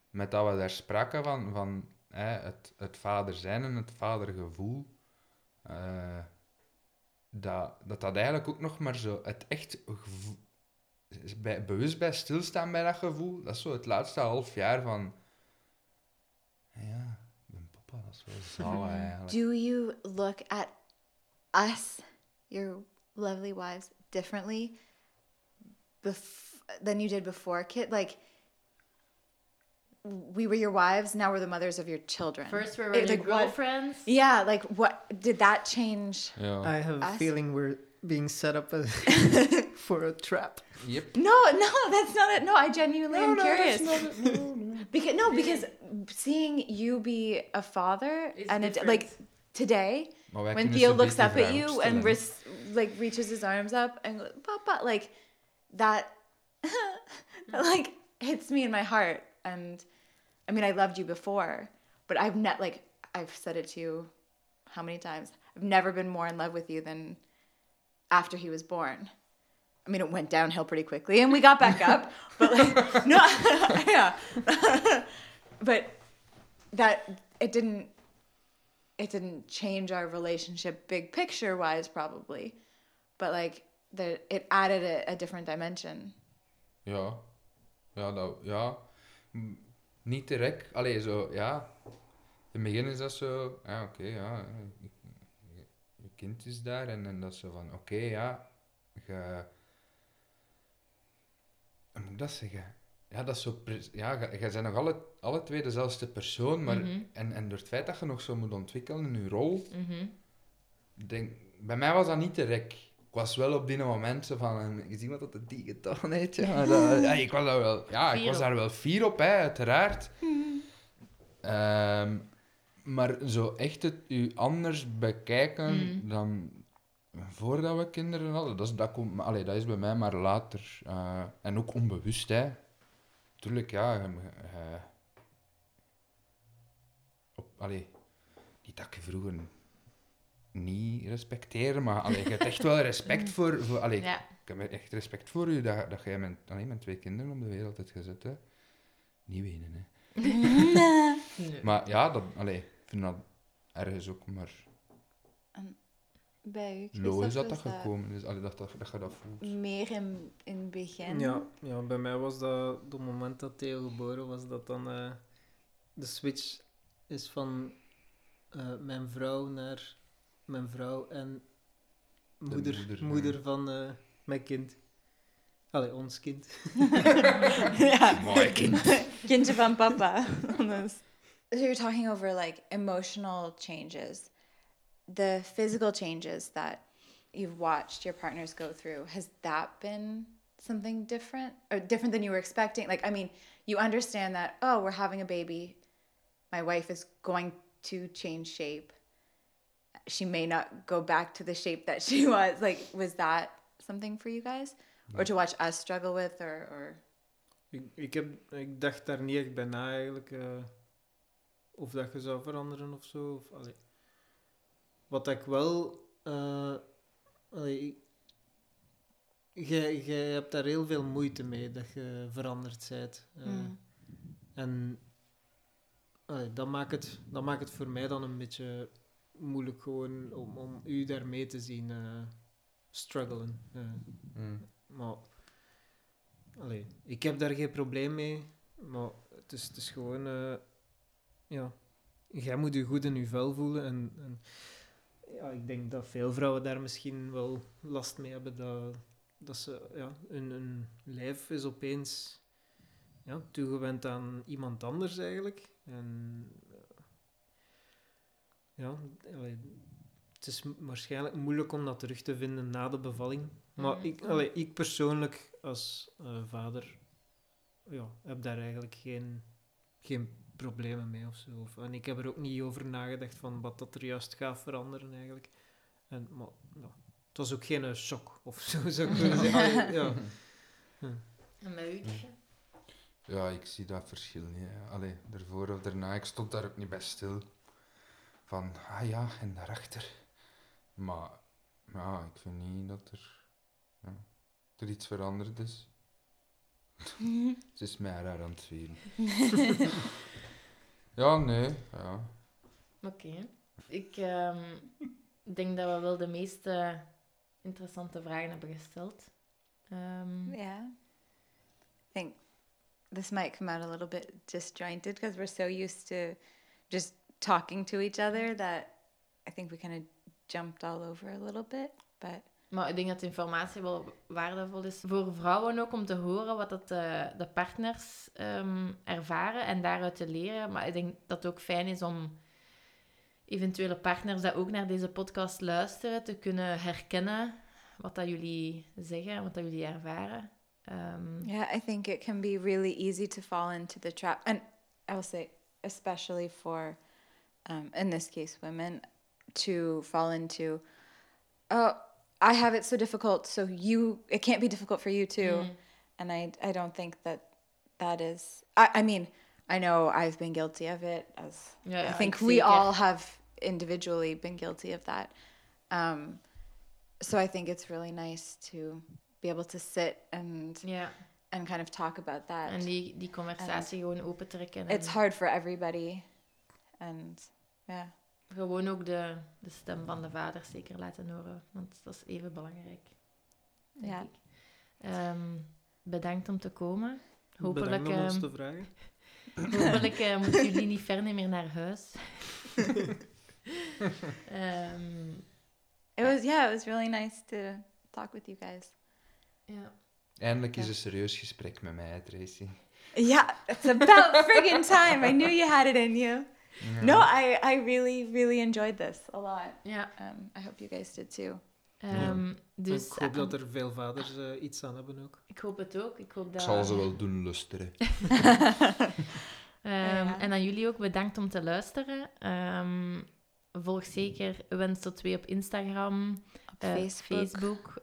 met dat we daar spraken van, van hè, het, het vader zijn en het vadergevoel, eh, dat, dat dat eigenlijk ook nog maar zo het echt gevoel, bij, bewust bij stilstaan bij dat gevoel, dat is zo het laatste half jaar van, ja, mijn papa, dat is wel zalig eigenlijk. Do you look at us, your lovely wives, differently bef- than you did before, kid? Like, we were your wives, now we're the mothers of your children. First we were It- the like, what- girlfriends. Yeah, like what did that change? Ja. I have a feeling we're being set up as for a trap. Yep. No, no, that's not it. No, I genuinely am curious. Because no, because seeing you be a father Is and it like today Maar wij when Theo looks up at you and res- like reaches his arms up and goes, Papa, like that, like hits me in my heart. And I mean, I loved you before, but I've net like I've said it to you how many times. I've never been more in love with you than after he was born. I mean, it went downhill pretty quickly, and we got back up. But like, no, yeah, but that it didn't it didn't change our relationship big picture wise probably but like the it added a, a different dimension Ja. Ja, dat, ja. Niet direct. Allee, zo, ja. In het begin is dat zo, ja, oké, ja. Je, kind is daar en, en dat is zo van, oké, ja. Je, hoe moet ik dat zeggen? Ja, dat is zo, ja, je bent nog alle, alle twee dezelfde persoon, maar, Mhm. en, en door het feit dat je nog zo moet ontwikkelen in je rol, Mhm. denk, bij mij was dat niet direct. Ik was wel op die moment zo van, eh, je ziet wat dat die gedaan heeft, ja. Maar dat- ja, ik was daar wel, ja, ik was op. daar wel fier op, hè, uiteraard. Ehm, maar zo echt het u anders bekijken Mm. dan voordat we kinderen hadden, dat is, dat komt, allee, dat is bij mij maar later. Eh, en ook onbewust, hè. Tuurlijk, ja. op, allee, niet dat ik vroeger niet respecteer, maar allee, je hebt echt wel respect voor... voor allee, Ja. Ik heb echt respect voor u dat, dat jij met, allee, met twee kinderen op de wereld hebt gezet. Hè. Niet wenen, hè. Nee. Maar ja, dat, allee, ik vind dat ergens ook maar bij u logisch dat dat gekomen is. Allee, dat, dat, dat je dat voelt. meer in, in het begin Ja, ja, bij mij was dat, op het moment dat Theo geboren was, dat dan eh, de switch is van eh, mijn vrouw naar mijn vrouw en moeder, moeder, moeder, ja. van eh, mijn kind. Allee, ons kind. ja. Mooi kind. kindje van papa almost. so you're talking over like emotional changes the physical changes that you've watched your partners go through has that been something different or different than you were expecting like i mean you understand that oh we're having a baby my wife is going to change shape she may not go back to the shape that she was like was that something for you guys or to watch us struggle with or, or Ik, ik, heb, ik dacht daar niet echt bij na eigenlijk. eh, of dat je zou veranderen of zo. Of, allee. Wat ik wel. eh, allee, jij, jij hebt daar heel veel moeite mee dat je veranderd bent. Mm. En allee, dat, maakt het, dat maakt het voor mij dan een beetje moeilijk gewoon om, om u daarmee te zien eh, struggelen. eh. Mm. Maar, allee, ik heb daar geen probleem mee. Maar het is, het is gewoon, eh, ja, jij moet je goed in je vel voelen. En, en ja, ik denk dat veel vrouwen daar misschien wel last mee hebben. Dat, dat ze, ja, hun, hun lijf is opeens ja, toegewend aan iemand anders eigenlijk. En ja, allee, het is waarschijnlijk moeilijk om dat terug te vinden na de bevalling. Maar Mhm. ik, allee, ik persoonlijk als eh, vader ja, heb daar eigenlijk geen, geen problemen mee of zo. Of, en ik heb er ook niet over nagedacht van wat dat er juist gaat veranderen eigenlijk. En, maar ja, het was ook geen eh, shock of zo, zou ik willen zeggen. Ja. En bij u? Tje? Ja, ik zie dat verschil niet. hè. Allee, ervoor of daarna, ik stond daar ook niet bij stil. Van, ah ja, en daarachter. Maar, ja, ik vind niet dat er, ja, er iets veranderd is. Het is mij raar aan het vieren. Ja, nee. Ja. Oké. Ik ehm, denk dat we wel de meeste interessante vragen hebben gesteld. Ehm, Yeah. I think this might come out a little bit disjointed because we're so used to just talking to each other that I think we kind of jumped all over a little bit. But Maar ik denk dat de informatie wel waardevol is voor vrouwen ook om te horen wat dat de, de partners ehm, ervaren en daaruit te leren. Maar ik denk dat het ook fijn is om eventuele partners dat ook naar deze podcast luisteren te kunnen herkennen wat dat jullie zeggen, wat dat jullie ervaren. Ehm, yeah, I think it can be really easy to fall into the trap. And I will say, especially for, um, in this case, women, to fall into, oh, I have it so difficult, so you, it can't be difficult for you too. Mm. And I, I don't think that that is, I, I mean, I know I've been guilty of it as Ja, I think we all have individually been guilty of that. Um, so I think it's really nice to be able to sit and Ja, and kind of talk about that. en die, die conversatie gewoon it's hard for everybody, and yeah, gewoon ook de, de stem van de vader zeker laten horen, want dat is even belangrijk. denk Ja. ik. Ehm, bedankt om te komen. Hopelijk, Bedankt om ons ehm, te vragen. hopelijk eh, moeten jullie niet ver meer naar huis. Ehm, it was yeah, it was really nice to talk with you guys. ja. Eindelijk is een serieus gesprek met mij, Tracy. Yeah, it's about friggin' time. I knew you had it in you. No, I I really really enjoyed this a lot. ja. Um, I hope you guys did too. ehm, dus, ik hoop dat eh, er veel vaders eh, iets aan hebben ook. ik hoop het ook. Ik hoop Ik dat, zal ze wel doen lusteren. Ehm, Ja. En aan jullie ook bedankt om te luisteren. Ehm, volg zeker Wens tot 2 op Instagram, Op eh, Facebook. Facebook.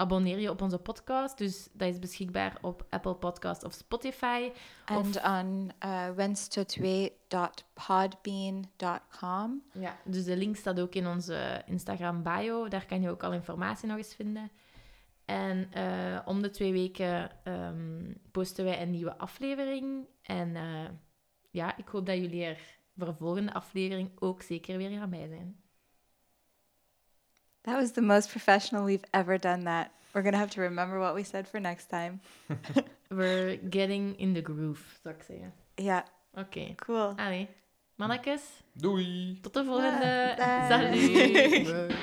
Abonneer je op onze podcast. Dus dat is beschikbaar op Apple Podcast of Spotify. And on uh, wenstotwee.podbean.com. Ja, dus de link staat ook in onze Instagram bio. Daar kan je ook al informatie nog eens vinden. En eh, om de twee weken ehm, posten wij een nieuwe aflevering. En eh, ja, ik hoop dat jullie er voor de volgende aflevering ook zeker weer gaan bij zijn. That was the most professional we've ever done that. We're going to have to remember what we said for next time. We're getting in the groove, zou ik zeggen. Yeah, Oké. cool. Allee, mannetjes, Doei! tot de volgende. Bye. Salut! Bye.